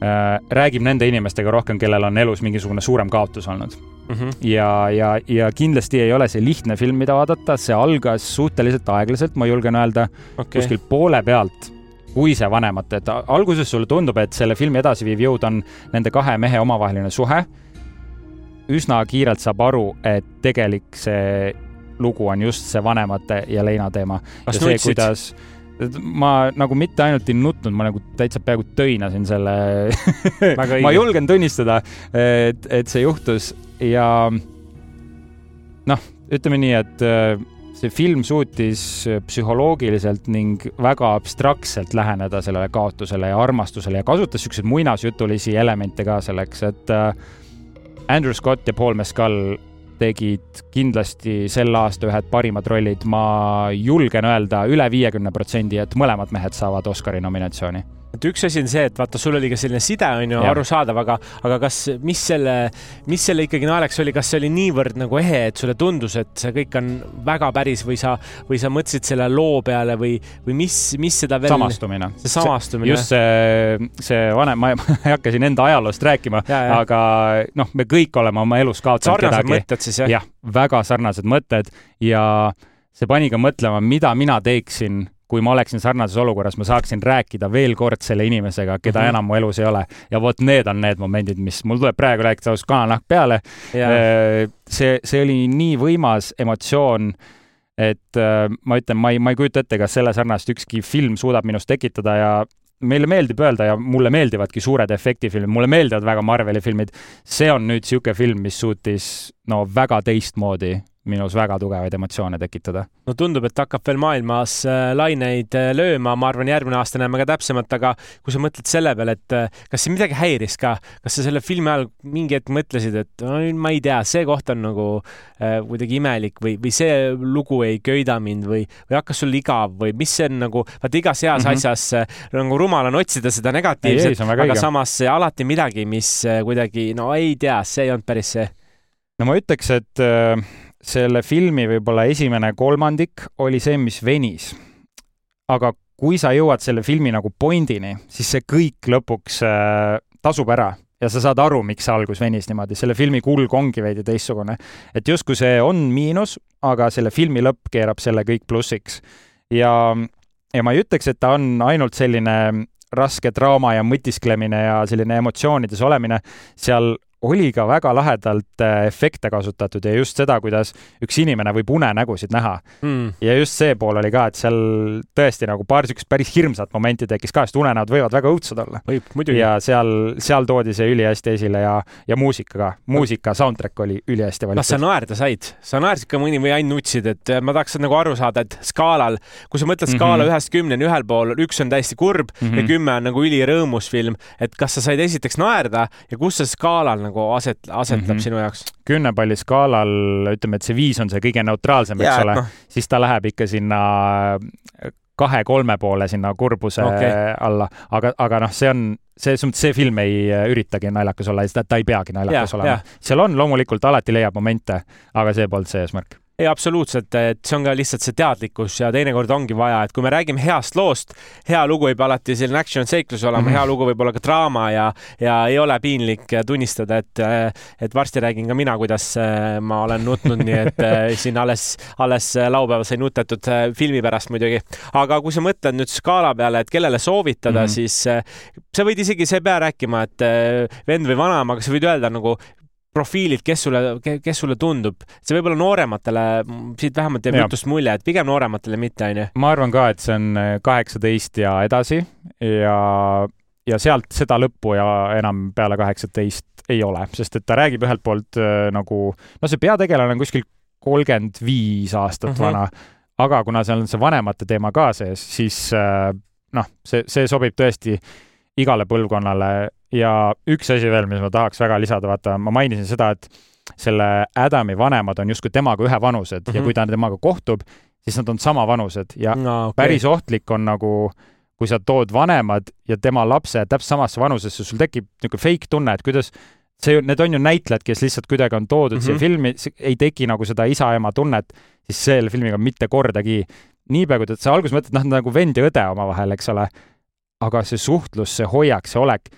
A: äh, räägib nende inimestega rohkem, kellel on elus mingisugune suurem kaotus olnud mm. -hmm. ja, ja, ja kindlasti ei ole see lihtne film, mida vaadata, see algas suhteliselt aeglaselt, ma julgen öelda okay., kuskil poole pealt kui see vanemate, et alguses sulle tundub, et selle filmi edasiviiv jõud on nende kahe mehe omavaheline suhe. üsna kiirelt saab aru, et tegelik see lugu on just see vanemate ja Leina teema. see, kuidas ma nagu mitte ainult ei nutnud, ma nagu täitsa peaaegu töinasin selle ma julgen tunnistada, et, et see juhtus ja noh, ütleme nii, et äh, see film suutis psühholoogiliselt ning väga abstraktselt läheneda sellele kaotusele ja armastusele ja kasutas siukseid muinasjutulisi elemente ka selleks, et äh, Andrew Scott ja Paul Mescal tegid kindlasti sel aasta ühed parimad rollid, ma julgen öelda üle viiekümne protsendi, et mõlemad mehed saavad Oscari nominatsiooni
B: et üks asi on see, et vaata, sul oli ka selline side, on ju, arusaadav, aga, aga kas, mis selle, mis selle ikkagi naelaks oli, kas see oli niivõrd nagu ehe, et sulle tundus, et see kõik on väga päris või sa, või sa mõtlesid selle loo peale või, või mis, mis seda veel?
A: samastumine.
B: see samastumine.
A: just see, see vanem, ma ei hakka siin enda ajaloost rääkima, aga noh, me kõik oleme oma elus kaotanud
B: kedagi. sarnased mõtted siis jah?
A: jah, väga sarnased mõtted ja see pani ka mõtlema, mida mina teeksin kui ma oleksin sarnases olukorras, ma saaksin rääkida veel kord selle inimesega, keda mm -hmm. enam mu elus ei ole. ja vot need on need momendid, mis mul tuleb praegu rääkida ausalt kananahk peale. Äh, see, see oli nii võimas emotsioon, et äh, ma ütlen, ma ei, ma ei kujuta ette, kas selle sarnast ükski film suudab minus tekitada ja meile meeldib öelda ja mulle meeldivadki suured efektifilmid, mulle meeldivad väga Marveli filmid. see on nüüd niisugune film, mis suutis no väga teistmoodi minus väga tugevaid emotsioone tekitada.
B: no tundub, et hakkab veel maailmas äh, laineid äh, lööma, ma arvan, järgmine aasta näeme ka täpsemalt, aga kui sa mõtled selle peale, et äh, kas sind midagi häiris ka, kas sa selle filmi ajal mingi hetk mõtlesid, et no, ma ei tea, see koht on nagu kuidagi imelik või, või see lugu ei köida mind või, või hakkas sul igav või mis see on nagu, vaata igas heas mm -hmm. asjas nagu rumal on otsida seda negatiivset, aga õige. samas alati midagi, mis kuidagi, no ei tea, see ei olnud päris see.
A: no ma ütleks, et äh selle filmi võib-olla esimene kolmandik oli see, mis venis. aga kui sa jõuad selle filmi nagu pointini, siis see kõik lõpuks äh, tasub ära ja sa saad aru, miks see algus venis niimoodi, selle filmi kulg ongi veidi teistsugune. et justkui see on miinus, aga selle filmi lõpp keerab selle kõik plussiks. ja, ja ma ei ütleks, et ta on ainult selline raske draama ja mõtisklemine ja selline emotsioonides olemine, seal oli ka väga lahedalt äh, efekte kasutatud ja just seda, kuidas üks inimene võib unenägusid näha mm.. ja just see pool oli ka, et seal tõesti nagu paar niisugust päris hirmsat momenti tekkis ka, sest unenäod võivad väga õudsed olla. ja seal, seal toodi see ülihästi esile ja, ja muusika ka, muusika soundtrack oli ülihästi
B: valitud. kas sa naerda said? sa naersid ka mõni või ainult nutsid, et äh, ma tahaks nagu aru saada, et skaalal, kui sa mõtled skaala mm -hmm. ühest kümneni, ühel pool üks on täiesti kurb mm -hmm. ja kümme on nagu ülirõõmus film, et kas sa said esiteks naerda ja kus see skaalal nagu aset, asetab mm -hmm. sinu jaoks?
A: kümnepalli skaalal ütleme, et see viis on see kõige neutraalsem, eks ole no., siis ta läheb ikka sinna kahe-kolme poole sinna kurbuse okay. alla, aga, aga noh, see on, selles mõttes see film ei üritagi naljakas olla, ta ei peagi naljakas ja, olema. seal on loomulikult alati leiab momente, aga see polnud see eesmärk
B: ei, absoluutselt, et see on ka lihtsalt see teadlikkus ja teinekord ongi vaja, et kui me räägime heast loost, hea lugu võib alati selline action seiklus olema mm, -hmm. hea lugu võib olla ka draama ja, ja ei ole piinlik tunnistada, et, et varsti räägin ka mina, kuidas äh, ma olen nutnud, nii et äh, siin alles, alles laupäeval sai nutetud äh, filmi pärast muidugi. aga kui sa mõtled nüüd skaala peale, et kellele soovitada mm, -hmm. siis sa võid isegi, sa ei pea rääkima, et vend või vanaema, aga sa võid öelda nagu profiilid, kes sulle, kes sulle tundub, see võib-olla noorematele, siit vähemalt jääb jutust mulje, et pigem noorematele mitte, onju.
A: ma arvan ka, et see on äh, kaheksateist ja edasi ja, ja sealt seda lõppu ja enam peale kaheksateist ei ole, sest et ta räägib ühelt poolt äh, nagu, no see peategelane on kuskil kolmkümmend viis aastat mm -hmm. vana, aga kuna seal on see vanemate teema ka sees, siis äh, noh, see, see sobib tõesti igale põlvkonnale ja üks asi veel, mis ma tahaks väga lisada, vaata, ma mainisin seda, et selle Adami vanemad on justkui temaga ühevanused mm -hmm. ja kui ta temaga kohtub, siis nad on samavanused ja no, okay. päris ohtlik on nagu kui sa tood vanemad ja tema lapse täpselt samasse vanusesse, sul tekib niisugune fake tunne, et kuidas see, need on ju näitlejad, kes lihtsalt kuidagi on toodud mm -hmm. siia mhm. filmi, ei teki nagu seda isa-ema tunnet, siis selle filmiga mitte kordagi. niipea, kui ta, sa alguses mõtled, noh, nagu vend ja õde omavahel, eks ole, aga see suhtlus, see hoiak, see olek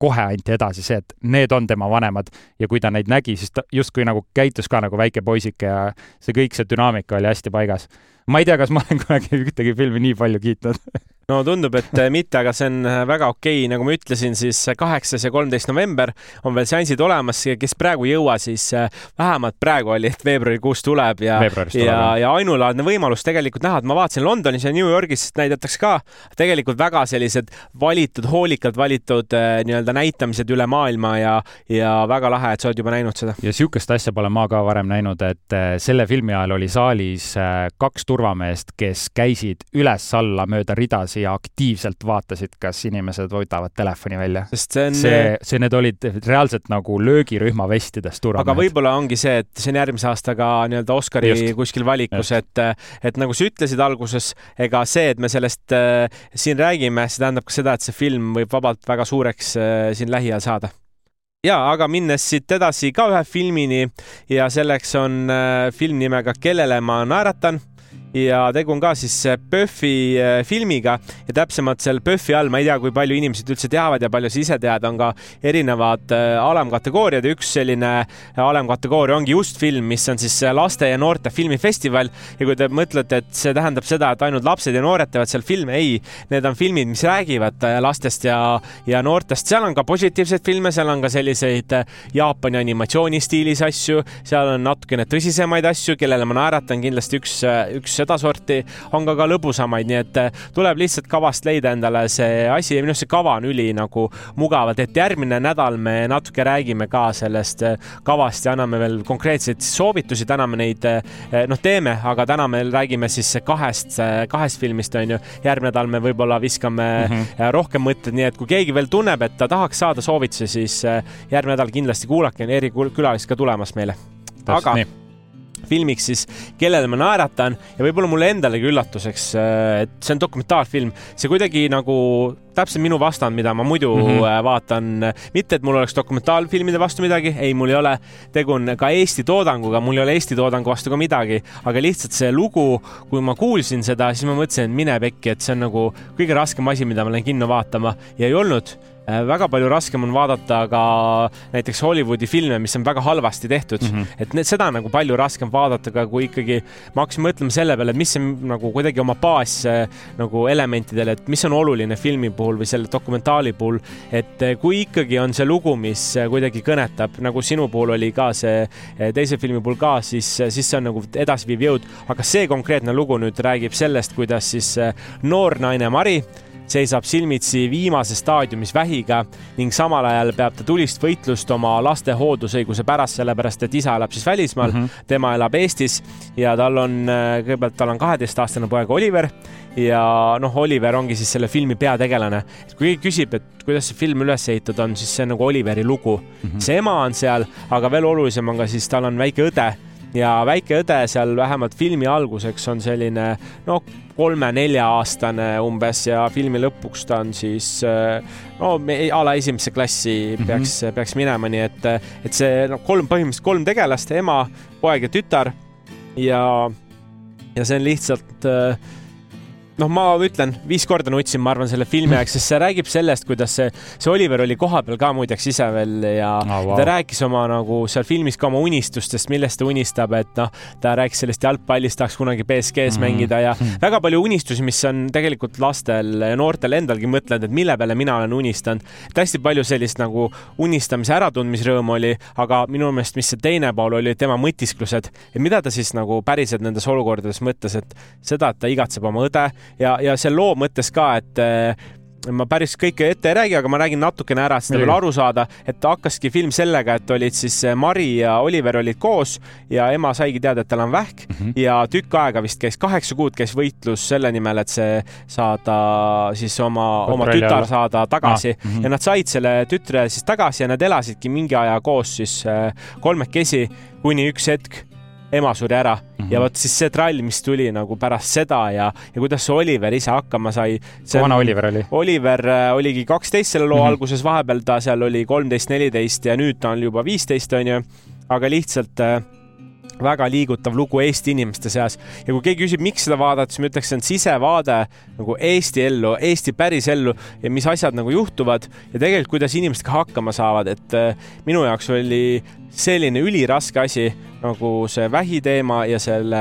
A: kohe anti edasi see, et need on tema vanemad ja kui ta neid nägi, siis ta justkui nagu käitus ka nagu väike poisike ja see kõik, see dünaamika oli hästi paigas. Ma ei tea, kas ma olen kunagi ühtegi filmi nii palju kiitnud
B: no tundub, et äh, mitte, aga see on äh, väga okei okay., nagu ma ütlesin, siis äh, kaheksas ja kolmteist november on veel seansid olemas, kes praegu ei jõua, siis vähemalt praegu oli, et veebruarikuus tuleb ja, ja, ja ainulaadne võimalus tegelikult näha, et ma vaatasin Londonis ja New Yorgis näidatakse ka tegelikult väga sellised valitud, hoolikalt valitud nii-öelda näitamised üle maailma ja, ja väga lahe, et sa oled juba näinud seda.
A: ja sihukest asja pole ma ka varem näinud, et selle filmi ajal oli saalis kaks turvameest, kes käisid üles-alla mööda ridasid ja aktiivselt vaatasid, kas inimesed võtavad telefoni välja.
B: see on
A: see, see, need olid reaalselt nagu löögirühma vestides turvamehed.
B: aga võib-olla ongi see, et see on järgmise aasta ka nii-öelda Oscari Just. kuskil valikus, et, et nagu sa ütlesid alguses, ega see, et me sellest äh, siin räägime, see tähendab ka seda, et see film võib vabalt väga suureks äh, siin lähiajal saada ja aga minnes siit edasi ka ühe filmini ja selleks on äh, film nimega Kellele ma naeratan ja tegu on ka siis PÖFFi äh, filmiga ja täpsemalt seal PÖFFi all, ma ei tea, kui palju inimesed üldse teavad ja palju sa ise tead, on ka erinevad äh, alamkategooriad ja üks selline äh, alamkategooria ongi just film, mis on siis laste ja noorte filmifestival. Ja kui te mõtlete, et see tähendab seda, et ainult lapsed ja noored teevad seal filme, ei, need on filmid, mis räägivad lastest ja, ja noortest, seal on ka positiivseid filme, seal on ka selliseid Jaapani animatsiooni stiilis asju, seal on natukene tõsisemaid asju, kellele ma naeratan kindlasti üks, üks sedasorti, on ka ka lõbusamaid, nii et eh, tuleb lihtsalt kavast leida endale see asi ja minu arust see kava on üli nagu mugavalt, et järgmine nädal me natuke räägime ka sellest eh, kavast ja anname veel konkreetseid soovitusi, täna me neid eh, noh, teeme, aga täna me räägime siis kahest, kahest filmist on ju. järgmine nädal me võib-olla viskame mm -hmm. rohkem mõtteid, nii et kui keegi veel tunneb, et ta tahaks saada soovitusi, siis järgmine nädal kindlasti kuulake, on erikülalised ka tulemas meile. aga nii filmiks siis Kellele ma naeratan ja võib-olla mulle endalegi üllatuseks, äh, et see on dokumentaalfilm, see kuidagi nagu täpselt minu vastand, mida ma muidu mm -hmm. vaatan. mitte, et mul oleks dokumentaalfilmide vastu midagi, ei, mul ei ole, tegu on ka Eesti toodanguga, mul ei ole Eesti toodangu vastu ka midagi, aga lihtsalt see lugu, kui ma kuulsin seda, siis ma mõtlesin, et mine pekki, et see on nagu kõige raskem asi, mida ma lähen kinno vaatama. Ja ei olnud väga palju raskem on vaadata ka näiteks Hollywoodi filme, mis on väga halvasti tehtud. Mm, -hmm. et need, seda on nagu palju raskem vaadata ka, kui ikkagi ma hakkasin mõtlema selle peale, et mis on nagu kuidagi oma baas äh, nagu elementidele, et mis on oluline filmi puhul või selle dokumentaali puhul, et äh, kui ikkagi on see lugu, mis kuidagi kõnetab, nagu sinu puhul oli ka see teise filmi puhul ka, siis, siis see on nagu edasiviiv jõud, aga see konkreetne lugu nüüd räägib sellest, kuidas siis noor naine Mari seisab silmitsi viimases staadiumis vähiga ning samal ajal peab ta tulist võitlust oma laste hooldusõiguse pärast, sellepärast et isa elab siis välismaal mm, -hmm. tema elab Eestis ja tal on, kõigepealt tal on kaheteistaastane poeg Oliver ja noh, Oliver ongi siis selle filmi peategelane. kui keegi küsib, et kuidas see film üles ehitatud on, siis see on nagu Oliveri lugu mm. -hmm. see ema on seal, aga veel olulisem on ka siis, tal on väike õde ja väike õde seal vähemalt filmi alguseks on selline no kolme-nelja-aastane umbes ja filmi lõpuks ta on siis no a la esimesse klassi mhm. peaks mm, -hmm. peaks minema, nii et, et see no kolm, põhimõtteliselt kolm tegelast, ema, poeg ja tütar ja, ja see on lihtsalt äh, noh, ma ütlen, viis korda nutsin, ma arvan, selle filmi aeg, sest see räägib sellest, kuidas see, see Oliver oli kohapeal ka muideks ise veel ja oh, wow. ta rääkis oma nagu seal filmis ka oma unistustest, millest ta unistab, et noh, ta rääkis sellest jalgpallist, tahaks kunagi BSG-s mm. mängida ja mm. väga palju unistusi, mis on tegelikult lastel ja noortel endalgi mõtlenud, et mille peale mina olen unistanud. et hästi palju sellist nagu unistamise äratundmisrõõmu oli, aga minu meelest, mis see teine pool oli, tema mõtisklused, et mida ta siis nagu päriselt nendes olukordades mõtles, et seda, et ta igatseb oma õde ja, ja see loo mõttes ka, et eh, ma päris kõike ette ei räägi, aga ma räägin natukene ära, et seda veel aru saada, et hakkaski film sellega, et olid siis eh, Mari ja Oliver olid koos ja ema saigi teada, et tal on vähk mm -hmm. ja tükk aega vist käis, kaheksa kuud käis võitlus selle nimel, et see saada siis oma, oma tütar alla. saada tagasi ah, mm -hmm. ja nad said selle tütre siis tagasi ja nad elasidki mingi aja koos siis eh, kolmekesi, kuni üks hetk ema suri ära mm -hmm. ja vot siis see trall, mis tuli nagu pärast seda ja, ja kuidas see Oliver ise hakkama sai.
A: kui vana Oliver oli?
B: Oliver äh, oligi kaksteist selle loo mm -hmm. alguses, vahepeal ta seal oli kolmteist, neliteist ja nüüd ta on juba viisteist, onju. aga lihtsalt äh, väga liigutav lugu Eesti inimeste seas ja kui keegi küsib, miks seda vaadata, siis ma ütleks, see on sisevaade nagu Eesti ellu, Eesti päris ellu ja mis asjad nagu juhtuvad ja tegelikult, kuidas inimesed ka hakkama saavad, et äh, minu jaoks oli selline üliraske asi nagu see vähiteema ja selle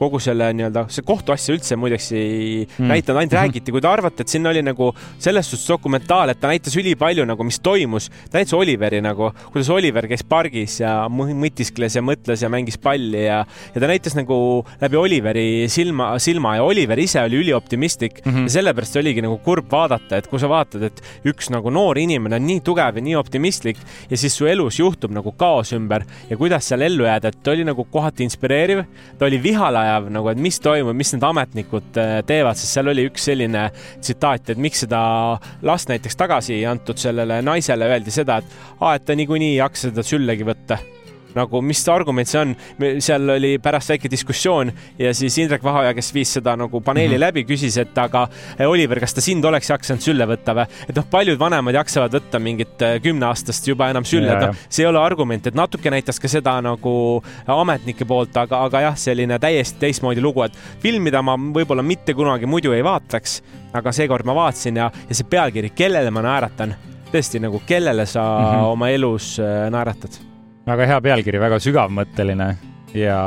B: kogu selle nii-öelda, see kohtuasja üldse muideks ei mm. näidanud, ainult räägiti, kui te arvate, et siin oli nagu selles suhtes dokumentaal, et ta näitas ülipalju nagu, mis toimus. ta näitas Oliveri nagu, kuidas Oliver käis pargis ja mõtiskles ja mõtles ja mängis palli ja, ja ta näitas nagu läbi Oliveri silma, silma ja Oliver ise oli ülioptimistlik mm -hmm. ja sellepärast oligi nagu kurb vaadata, et kui sa vaatad, et üks nagu noor inimene on nii tugev ja nii optimistlik ja siis su elus juhtub nagu kaos ümber. Ja kuidas seal ellu jääda, et ta oli nagu kohati inspireeriv, ta oli vihale ajav nagu, et mis toimub, mis need ametnikud äh, teevad, sest seal oli üks selline tsitaat, et miks seda last näiteks tagasi ei antud sellele naisele, öeldi seda, et aa, et ta niikuinii ei jaksa seda süllegi võtta nagu mis argument see on, seal oli pärast väike diskussioon ja siis Indrek Vahaja, kes viis seda nagu paneeli mm -hmm. läbi, küsis, et aga eh, Oliver, kas ta sind oleks jaksanud sülle võtta või? et noh, paljud vanemad jaksavad võtta mingit eh, kümneaastast juba enam sülle, et noh, see ei ole argument, et natuke näitas ka seda nagu ametnike poolt, aga, aga jah, selline täiesti teistmoodi lugu, et film, mida ma võib-olla mitte kunagi muidu ei vaataks, aga seekord ma vaatasin ja, ja see pealkiri, kellele ma naeratan tõesti nagu, kellele sa mm -hmm. oma elus eh, naeratad
A: väga hea pealkiri, väga sügavmõtteline ja,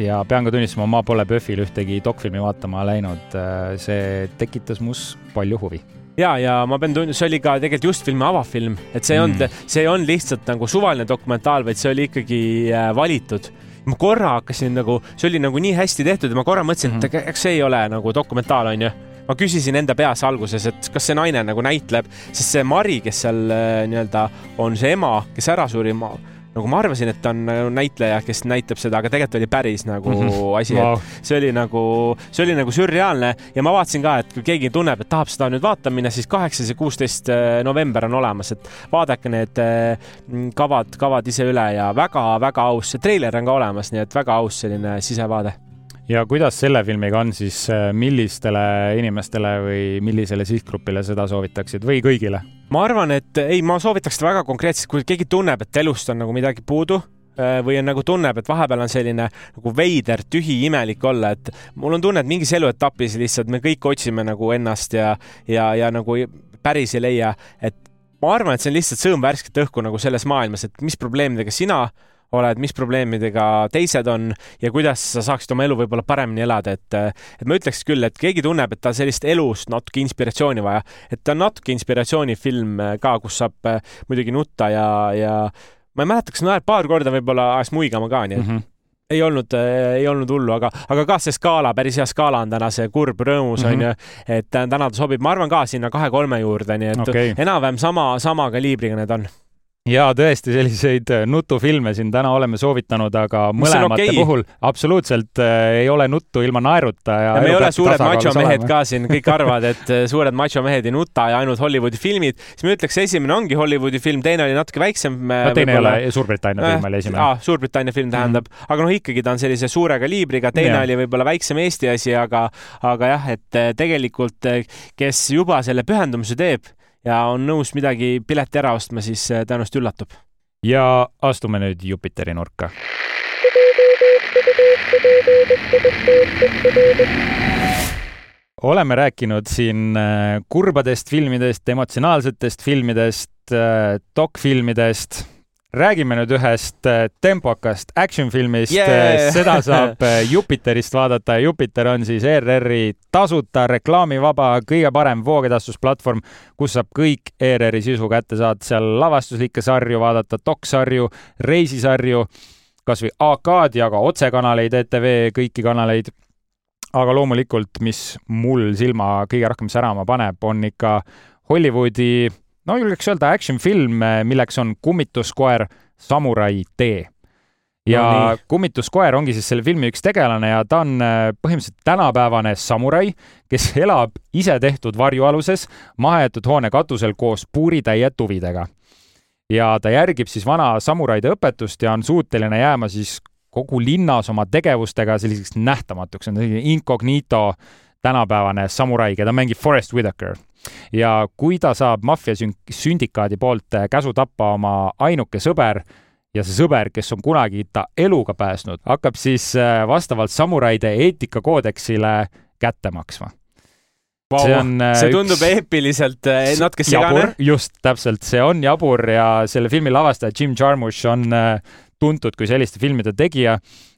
A: ja pean ka tunnistama, ma pole PÖFFil ühtegi dokfilmi vaatama läinud. see tekitas mus palju huvi
B: ja, ja ma pean tundma, see oli ka tegelikult just filmi avafilm, et see ei olnud mm., see ei olnud lihtsalt nagu suvaline dokumentaal, vaid see oli ikkagi äh, valitud ma korra hakkasin nagu, see oli nagu nii hästi tehtud ja ma korra mõtlesin mm, -hmm. et eks see ei ole nagu dokumentaal, onju. ma küsisin enda peas alguses, et kas see naine nagu näitleb, sest see Mari, kes seal äh, nii-öelda on see ema, kes ära suri, ma nagu ma arvasin, et ta on nagu näitleja, kes näitab seda, aga tegelikult oli päris nagu mm -hmm. asi wow., et see oli nagu, see oli nagu sürreaalne ja ma vaatasin ka, et kui keegi tunneb, et tahab seda nüüd vaatama minna, siis kaheksas ja kuusteist äh, november on olemas, et vaadake need äh, kavad, kavad ise üle ja väga-väga aus, see treiler on ka olemas, nii et väga aus selline sisevaade
A: ja kuidas selle filmiga on siis, äh, millistele inimestele või millisele sihtgrupile seda soovitaksid või kõigile?
B: ma arvan, et ei, ma soovitaks seda väga konkreetselt, kui keegi tunneb, et elust on nagu midagi puudu äh, või on nagu tunneb, et vahepeal on selline nagu veider, tühi, imelik olla, et mul on tunne, et mingis eluetapis lihtsalt me kõik otsime nagu ennast ja, ja, ja nagu päris ei leia, et ma arvan, et see on lihtsalt sõõm värsket õhku nagu selles maailmas, et mis probleemidega sina oled, mis probleemidega teised on ja kuidas sa saaksid oma elu võib-olla paremini elada, et, et ma ütleks küll, et keegi tunneb, et tal sellist elust natuke inspiratsiooni vaja, et ta on natuke inspiratsioonifilm ka, kus saab äh, muidugi nutta ja, ja ma ei mäleta, kas naer paar korda võib-olla ajas muigama ka, nii et mm -hmm ei olnud äh,, ei olnud hullu, aga, aga ka see skaala, päris hea skaala on täna see kurb, rõõmus mm, onju -hmm., et täna ta sobib, ma arvan ka sinna kahe-kolme juurde, nii et okay. enam-vähem sama, sama kaliibriga need on
A: ja tõesti, selliseid äh, nutufilme siin täna oleme soovitanud, aga Mis mõlemate okay. puhul absoluutselt äh, ei ole nuttu ilma naeruta ja,
B: ja me ei ole suured machomehed ka siin, kõik arvavad, et äh, suured machomehed ei nuta ja ainult Hollywoodi filmid, siis ma ütleks, esimene ongi Hollywoodi film, teine oli natuke väiksem.
A: no teine ei ole, Suurbritannia film oli esimene
B: ah,. Suurbritannia film tähendab mm, -hmm. aga noh, ikkagi ta on sellise suure kaliibriga, teine ja. oli võib-olla väiksem Eesti asi, aga, aga jah, et tegelikult kes juba selle pühendumuse teeb ja on nõus midagi pileti ära ostma, siis äh, tõenäoliselt üllatub.
A: ja astume nüüd Jupiteri nurka. oleme rääkinud siin äh, kurbadest filmidest, emotsionaalsetest filmidest, äh, dokfilmidest räägime nüüd ühest äh, tempokast action filmist yeah., seda saab äh, Jupiterist vaadata ja Jupiter on siis ERR-i tasuta reklaamivaba kõige parem voogedastusplatvorm, kus saab kõik ERR-i sisu kätte saada, seal lavastuslikke sarju vaadata, doksarju, reisisarju, kasvõi AK-d ja ka otsekanaleid, ETV kõiki kanaleid. aga loomulikult, mis mul silma kõige rohkem särama paneb, on ikka Hollywoodi no julgeks öelda action film, milleks on Kummituskoer Samurai tee. ja no, Kummituskoer ongi siis selle filmi üks tegelane ja ta on äh, põhimõtteliselt tänapäevane samurai, kes elab isetehtud varjualuses mahajäetud hoone katusel koos puuritäie tuvidega. ja ta järgib siis vana samuraide õpetust ja on suuteline jääma siis kogu linnas oma tegevustega selliseks nähtamatuks, on selline incognito tänapäevane samurai, keda mängib Forest Whitaker ja kui ta saab maffiasündikaadi poolt äh, käsu tappa oma ainuke sõber ja see sõber, kes on kunagi ta eluga päästnud, hakkab siis äh, vastavalt samuraide eetikakoodeksile kätte maksma
B: Wow, see on äh, see tundub üks... eepiliselt natuke segane.
A: just, täpselt, see on jabur ja selle filmi lavastaja Jim Jarmusch on tuntud kui selliste filmide tegija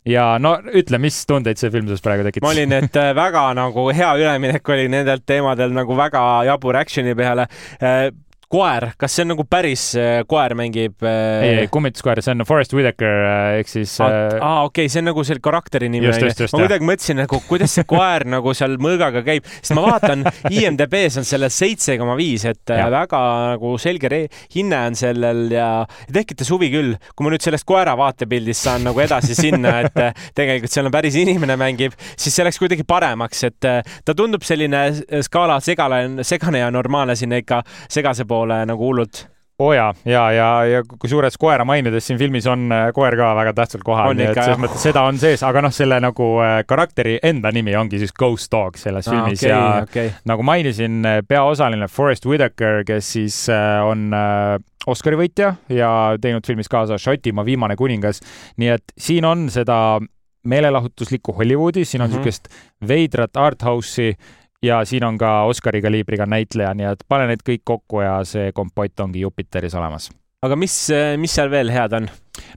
A: ja no ütle, mis tundeid see film sinus praegu tekitas?
B: ma olin, et äh, väga nagu hea üleminek oli nendelt teemadel nagu väga jabur action'i peale äh, koer, kas see on nagu päris äh, koer mängib
A: äh...? ei, ei, kummituskoer, see on Forest Whitaker äh, ehk siis
B: aa ah, okei okay,, see on nagu selle karakteri nimi. ma kuidagi mõtlesin nagu, kuidas see koer nagu seal mõõgaga käib, sest ma vaatan IMDB-s on sellel seitse koma viis, et ja. väga nagu selge hinne on sellel ja tekitas huvi küll. kui ma nüüd sellest koera vaatepildist saan nagu edasi sinna, et tegelikult seal on päris inimene mängib, siis see läks kuidagi paremaks, et ta tundub selline skaala segane, segane ja normaalne sinna ikka segase poole poole nagu hullult
A: oo oh jaa, ja, ja, ja kusjuures koera mainides siin filmis on äh, koer ka väga tähtsal kohal, nii et selles mõttes seda on sees, aga noh, selle nagu äh, karakteri enda nimi ongi siis Ghost Dog selles ah, filmis okay, ja okay. nagu mainisin, äh, peaosaline Forest Whitaker, kes siis on Oscari võitja ja teinud filmis kaasa Šotimaa viimane kuningas, nii et siin on seda meelelahutuslikku Hollywoodi, siin on niisugust mm -hmm. veidrat arthouse'i ja siin on ka Oscari kaliibriga näitleja, nii et pane need kõik kokku ja see kompott ongi Jupiteris olemas.
B: aga mis, mis seal veel head on?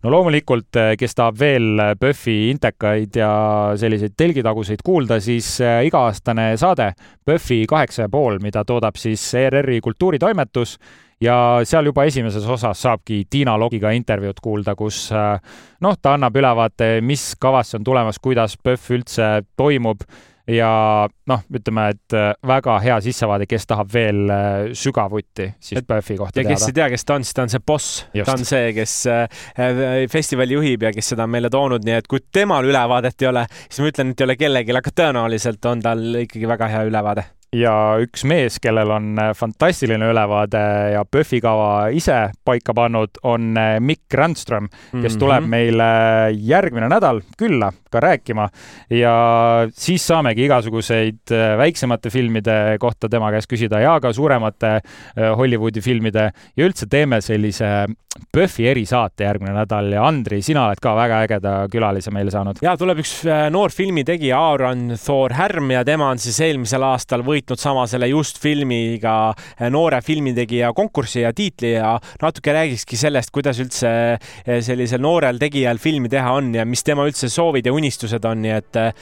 A: no loomulikult, kes tahab veel PÖFFi intekaid ja selliseid telgitaguseid kuulda, siis äh, iga-aastane saade PÖFFi kaheksa ja pool, mida toodab siis ERR-i kultuuritoimetus ja seal juba esimeses osas saabki Tiina Logiga intervjuud kuulda, kus äh, noh, ta annab ülevaate, mis kavasse on tulemas, kuidas PÖFF üldse toimub ja noh, ütleme, et äh, väga hea sissevaade, kes tahab veel äh, sügavuti siis PÖFFi kohta
B: ja teada. kes ei tea, kes ta on, siis ta on see boss, ta on see, kes äh, festivali juhib ja kes seda on meile toonud, nii et kui temal ülevaadet ei ole, siis ma ütlen, et ei ole kellelgi, aga tõenäoliselt on tal ikkagi väga hea ülevaade
A: ja üks mees, kellel on äh, fantastiline ülevaade ja PÖFFi kava ise paika pannud, on äh, Mikk Randström, kes tuleb mm -hmm. meile järgmine nädal külla ka rääkima ja siis saamegi igasuguseid äh, väiksemate filmide kohta tema käest küsida ja ka suuremate Hollywoodi filmide ja üldse teeme sellise PÖFFi erisaate järgmine nädal ja Andri, sina oled ka väga ägeda külalise meile saanud.
B: ja tuleb üks noor filmitegija, Aaron Thor Härm ja tema on siis eelmisel aastal võitnud võitnud sama selle Just filmiga eh, noore filmitegija konkursi ja tiitli ja natuke räägikski sellest, kuidas üldse eh, sellisel noorel tegijal filmi teha on ja mis tema üldse soovid ja unistused on, nii et eh,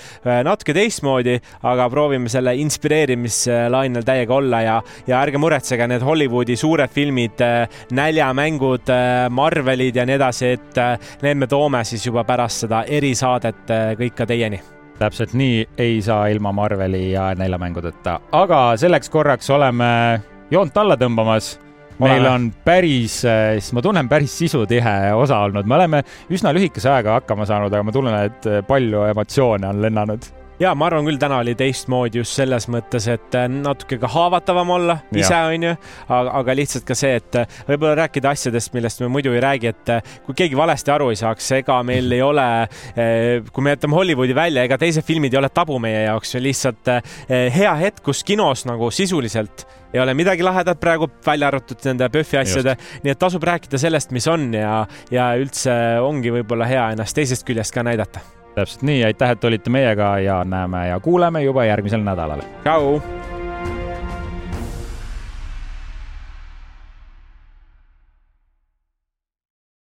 B: natuke teistmoodi, aga proovime selle inspireerimislainel täiega olla ja, ja ärge muretsege, need Hollywoodi suured filmid, näljamängud, Marvelid ja nii edasi, et need me toome siis juba pärast seda erisaadet kõik ka teieni
A: täpselt nii ei saa ilma Marveli ja näljamängudeta, aga selleks korraks oleme joont alla tõmbamas. Meil on päris, siis ma tunnen, päris sisutihe osa olnud, me oleme üsna lühikese ajaga hakkama saanud, aga ma tunnen, et palju emotsioone on lennanud
B: ja ma arvan küll, täna oli teistmoodi just selles mõttes, et äh, natuke ka haavatavam olla ise, onju, aga, aga lihtsalt ka see, et äh, võib-olla rääkida asjadest, millest me muidu ei räägi, et äh, kui keegi valesti aru ei saaks, ega meil ei ole, kui me jätame Hollywoodi välja, ega teised filmid ei ole tabu meie jaoks, lihtsalt hea hetk, kus kinos nagu sisuliselt ei ole midagi lahedat praegu, välja arvatud nende PÖFFi asjade, nii et tasub rääkida sellest, mis on ja, ja üldse ongi võib-olla hea ennast teisest küljest ka näidata
A: täpselt nii, aitäh, et olite meiega ja näeme ja kuuleme juba järgmisel nädalal.
B: tšau.